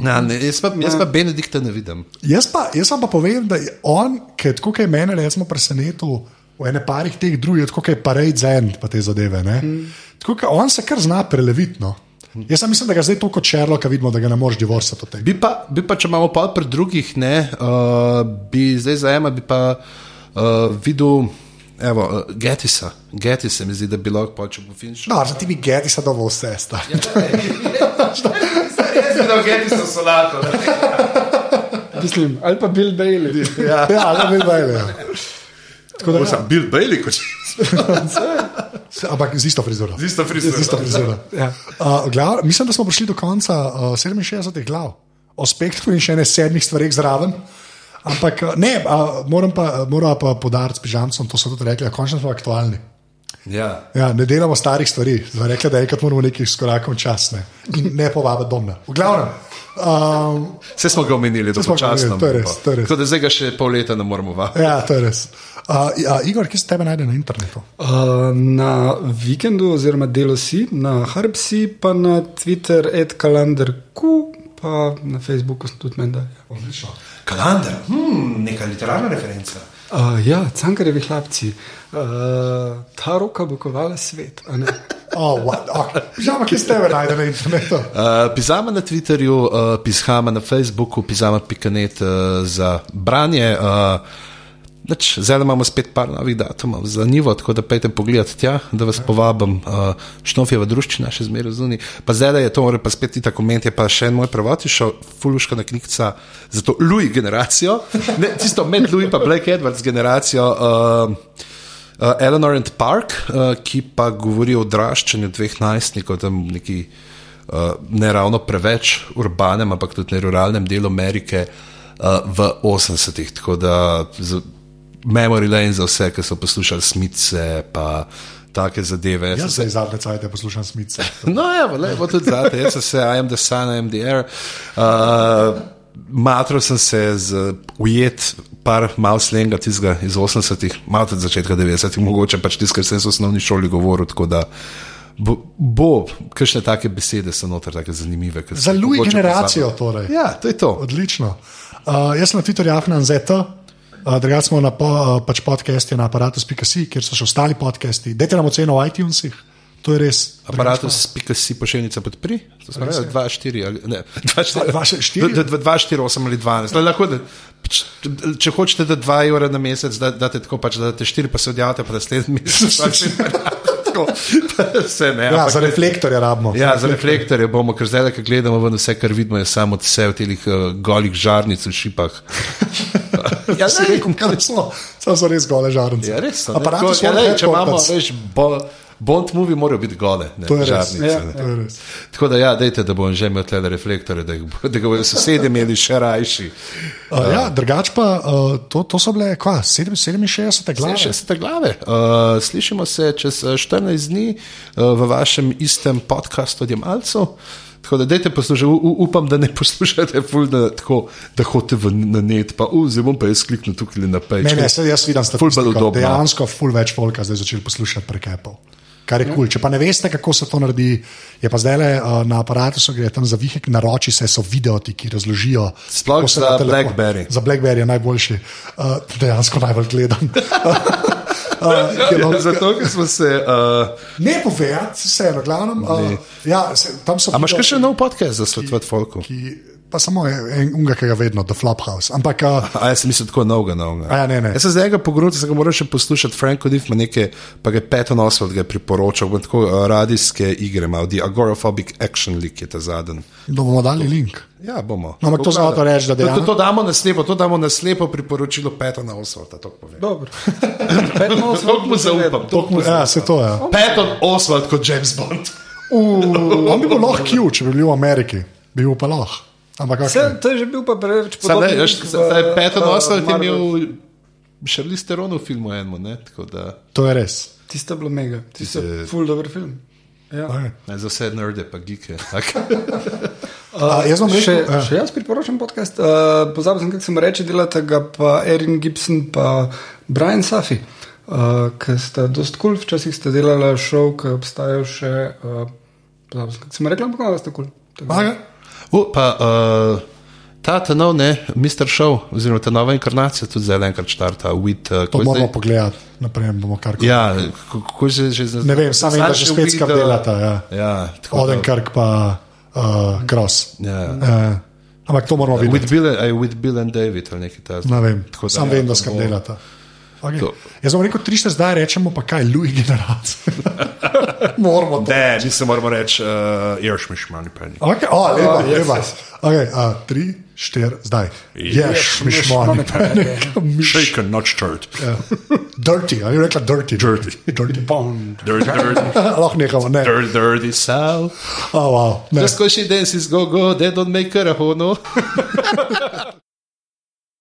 Ja, ne, jaz, pa, jaz pa Benedikta ne vidim. Jaz pa, jaz pa povem, da je on, ki je tako, kot je mene, recimo, presenetil v ene parih teh drugih, kot je Parade Zen, pa te zadeve. Mm. Tako, kot on se kar zna preleviti. No. Jaz sem mislim, da ga zdaj toliko Sherlocka vidimo, da ga ne moreš divorcati od tega. Bi pa, bi pa če imamo pa pri drugih, ne, uh, bi zdaj za ena, bi pa uh, videl. Evo, uh, Getisa, Getisa mi zdi, da bi lahko počel po finišu. No, ti bi geti se dobro vse stari. Jaz bi dal Getisa solato. Mislim, ali pa Bill Bailey. Ja, ja ali bi bili. Tako da, Ko sem bil Bailey, kot ja. Ampak z isto frizuro. z isto Z isto frizuro. frizuro. Ja. Uh, glav, mislim, da smo prišli do konca uh, 67 glav, o spektru in še ne sedmih stvareh zraven. Ampak uh, ne, uh, moram pa, moram pa podariti s pižamcem, to so tudi rekli, a končno smo aktualni. Ja. Ja, ne delamo starih stvari, zdaj rekli, da enkrat moramo nekaj skorakov čas, ne, In ne povabiti domna. V glavnem, um, Vse smo ga omenili, da smo omenili, to je res, to je res. Tako da zdaj ga še pol leta ne moramo vabiti. ja, to je res. Uh, ja, Igor, kje se tebe najde na internetu? Uh, na vikendu, oziroma delo si, na Hrbsi, pa na Twitter, edkalendarku, pa na Facebooku sem tudi menda. Odlično. Kalandar, hmm, neka literarna referenca. Uh, ja, cankarevi hlapci, uh, ta roka bo kovala svet. a ne? *laughs* Oh, what, okay. Pižama, kje se tebe najde na internetu? Uh, pizama na Twitterju, uh, pizama na Facebooku, pizama.net uh, za branje. Uh, Nič, zdaj imamo spet par novih datumov za nivo, tako da pejte pogledat tja, da vas povabim. Uh, Šnofjeva druščina še zmeraj zunaj. Pa zdaj je to, mora pa spet ti ta koment, je pa še en moj prevod, je šel fuluška na knjigca za to Louis generacijo, *laughs* ne, tisto med Louis pa Black Edwards generacijo. Uh, Uh, Eleanor and Park, uh, ki pa govori o odraščanju dveh najstnikov, tam neki uh, ne ravno preveč urbanem, ampak tudi ne ruralnem delu Amerike uh, v 80-ih. Tako da Memory Lane za vse, ki so poslušali smice, pa take zadeve. Jaz se zadnje cajte poslušam smice. *laughs* No, evo, lepo tudi zate, jaz sem se, I am the sun, I am the air. Uh, Matro sem se z ujet, par mal slenga tizga iz 80-ih, malo tudi začetka 90-ih, mogoče pač tisto, kar sem se v osnovni šoli govoril, tako da bo, bo kakšne take besede so noter, take zanimive. Za Louis mogoče generacijo pozabil. torej. Ja, to je to. Odlično. Uh, jaz sem na Twitterju Afnan Zeta. Uh, Drugače smo na po, uh, pač podcasti na aparatus.si, kjer so še ostali podcasti. Dajte nam oceno v iTunesih, to je res. Aparatus, pika si pošiljnica podpri, to smo rekli, 2, 4 ali ne, 2, 4, Dva, štiri? 2, 4, 8 ali 12. Le, lahko, da, če hočete, da 2 evra na mesec, da date tako, pač, da date 4, pa se odjavite, pa naslednji mesec. *laughs* tako, *laughs* Vse ne. Ja, za reflektorje rabimo. Ja, za reflektorje bomo, ker zdaj, ko gledamo ven, vse, kar vidimo, je samo vse v teh uh, golih žarnic v šipah. *laughs* Ja, si rekel, kaj so, so, so res gole žarnice. Ja, res. so, ne. Aparatus ja, lej, če imamo, Headquarters. veš, bo, Bond movie morajo biti gole, ne je res. žarnice. Ja, ne. Je res. Tako da, ja, dejte, da bom že imel te reflektore, da, jih da ga bodo sosedje imeli še rajši. Uh, ja, drugače pa uh, to, to so bile, kva, 67 glave. Še ste glave. Uh, slišimo se čez eh, 14 dni uh, v vašem istem podkastu od Jamalcev. Tako da, dajte poslušati, upam, da ne poslušate, ful, da, tako, da hodite v, na net, pa uh, zdaj bom pa jaz kliknil tukaj na page. Ne, ne, jaz vidim Ful bolj udobno. Dejansko ful več folka zdaj začeli poslušati prek Apple. Kar je kul. Cool. Če pa ne veste, kako se to naredi, je pa zdaj le uh, na aparatu, so gre tam za vihek, naroči se so videoti, ki razložijo. Sploh za na telefon- Blackberry. Za Blackberry je najboljši, uh, dejansko najbolj gledan. uh, *laughs* ki je Ja, zato, ker smo se. Uh, ne povedati, vseeno, glavnem. Uh, ja, se, tam so. a imaš še nov podcast za svetovati folku? Ki, pa samo en unga, ki ga vedno, The Flophouse. Ampak uh, A jaz sem mislil tako novega, novega. A ja, ne, ne. Jaz sem zdaj ga pogrunil, se ga moram še poslušati. Franko Diff ima neke, pa ga je Peton Oswald ga je priporočal, tako uh, radijske igre imel, The Agoraphobic Action League je ta zadnji. da bomo dali link. Ja, bomo. No, ampak to samo to reči, da To, to, to damo na slepo, to damo na slepo priporočilo Petona Oswalda, to povem. Dobro. Pet nos, Toliko mu zaupam. Toliko mu- Ja, se to je. Ja. Peton Oswald kot James Bond. On bi bil lahko Q, če bi bil v Ameriki. Bi bil pa lahko. Ampak Vse, to je že bil pa preveč podoben. veš, zdaj Peton Oswald je imel še Listeron v filmu enemu, ne? Tako da, to je res. Tisto je bilo mega, tisto je full dober film. Ja. Ne, za vse nerde pa geeke. tak. *laughs* A, jaz vam Še, rekel, ja. še jaz priporočam podcast. Uh, Pozabil sem, kako se mu reče, delate ga pa Erin Gibson in Brian Safi, uh, ki sta dost kul, cool. včasih ste delali šov, ki obstajajo še. Uh, Pozabil sem, kako se mu reče, ampak da ste kul. Cool. Okay. U, pa uh, ta, ta nov, ne, Mr. Show, oziroma ta nova inkarnacija, tudi zdaj enkrat štarta. With, uh, To ko je moramo zdaj- pogledati, naprej bomo kar koli. Ja, kako že, že za, Ne vem, sam vem, da že spet skap uh, delata. Ja. Ja, Odenkirk pa uh, Cross. Ja. Uh, ampak to moramo videti. With Bill, aj, with Bill and David ali nekaj takega. Ne vem, sam vem, da to skap bo- delata. Okay. To- Jaz sem rekel, tri šte zdaj rečemo, pa kaj, Louis generacija. *laughs* moramo to. Ne, mi se moramo reči, uh, Iršmiš, manj penny. Okay, oh, lepa, yes, lepa. yes. Okay, uh, tri, štiri, zdaj. Ješ, miš money mani. Shaken, not stirred. Dirty, ali je rekla dirty? Dirty. dirty. Bond. Dirty, dirty, *laughs* Lahko nehamo, ne. dirty, dirty south. Oh, wow, ne. Just because she dances go go, they don't make her a hono. *laughs*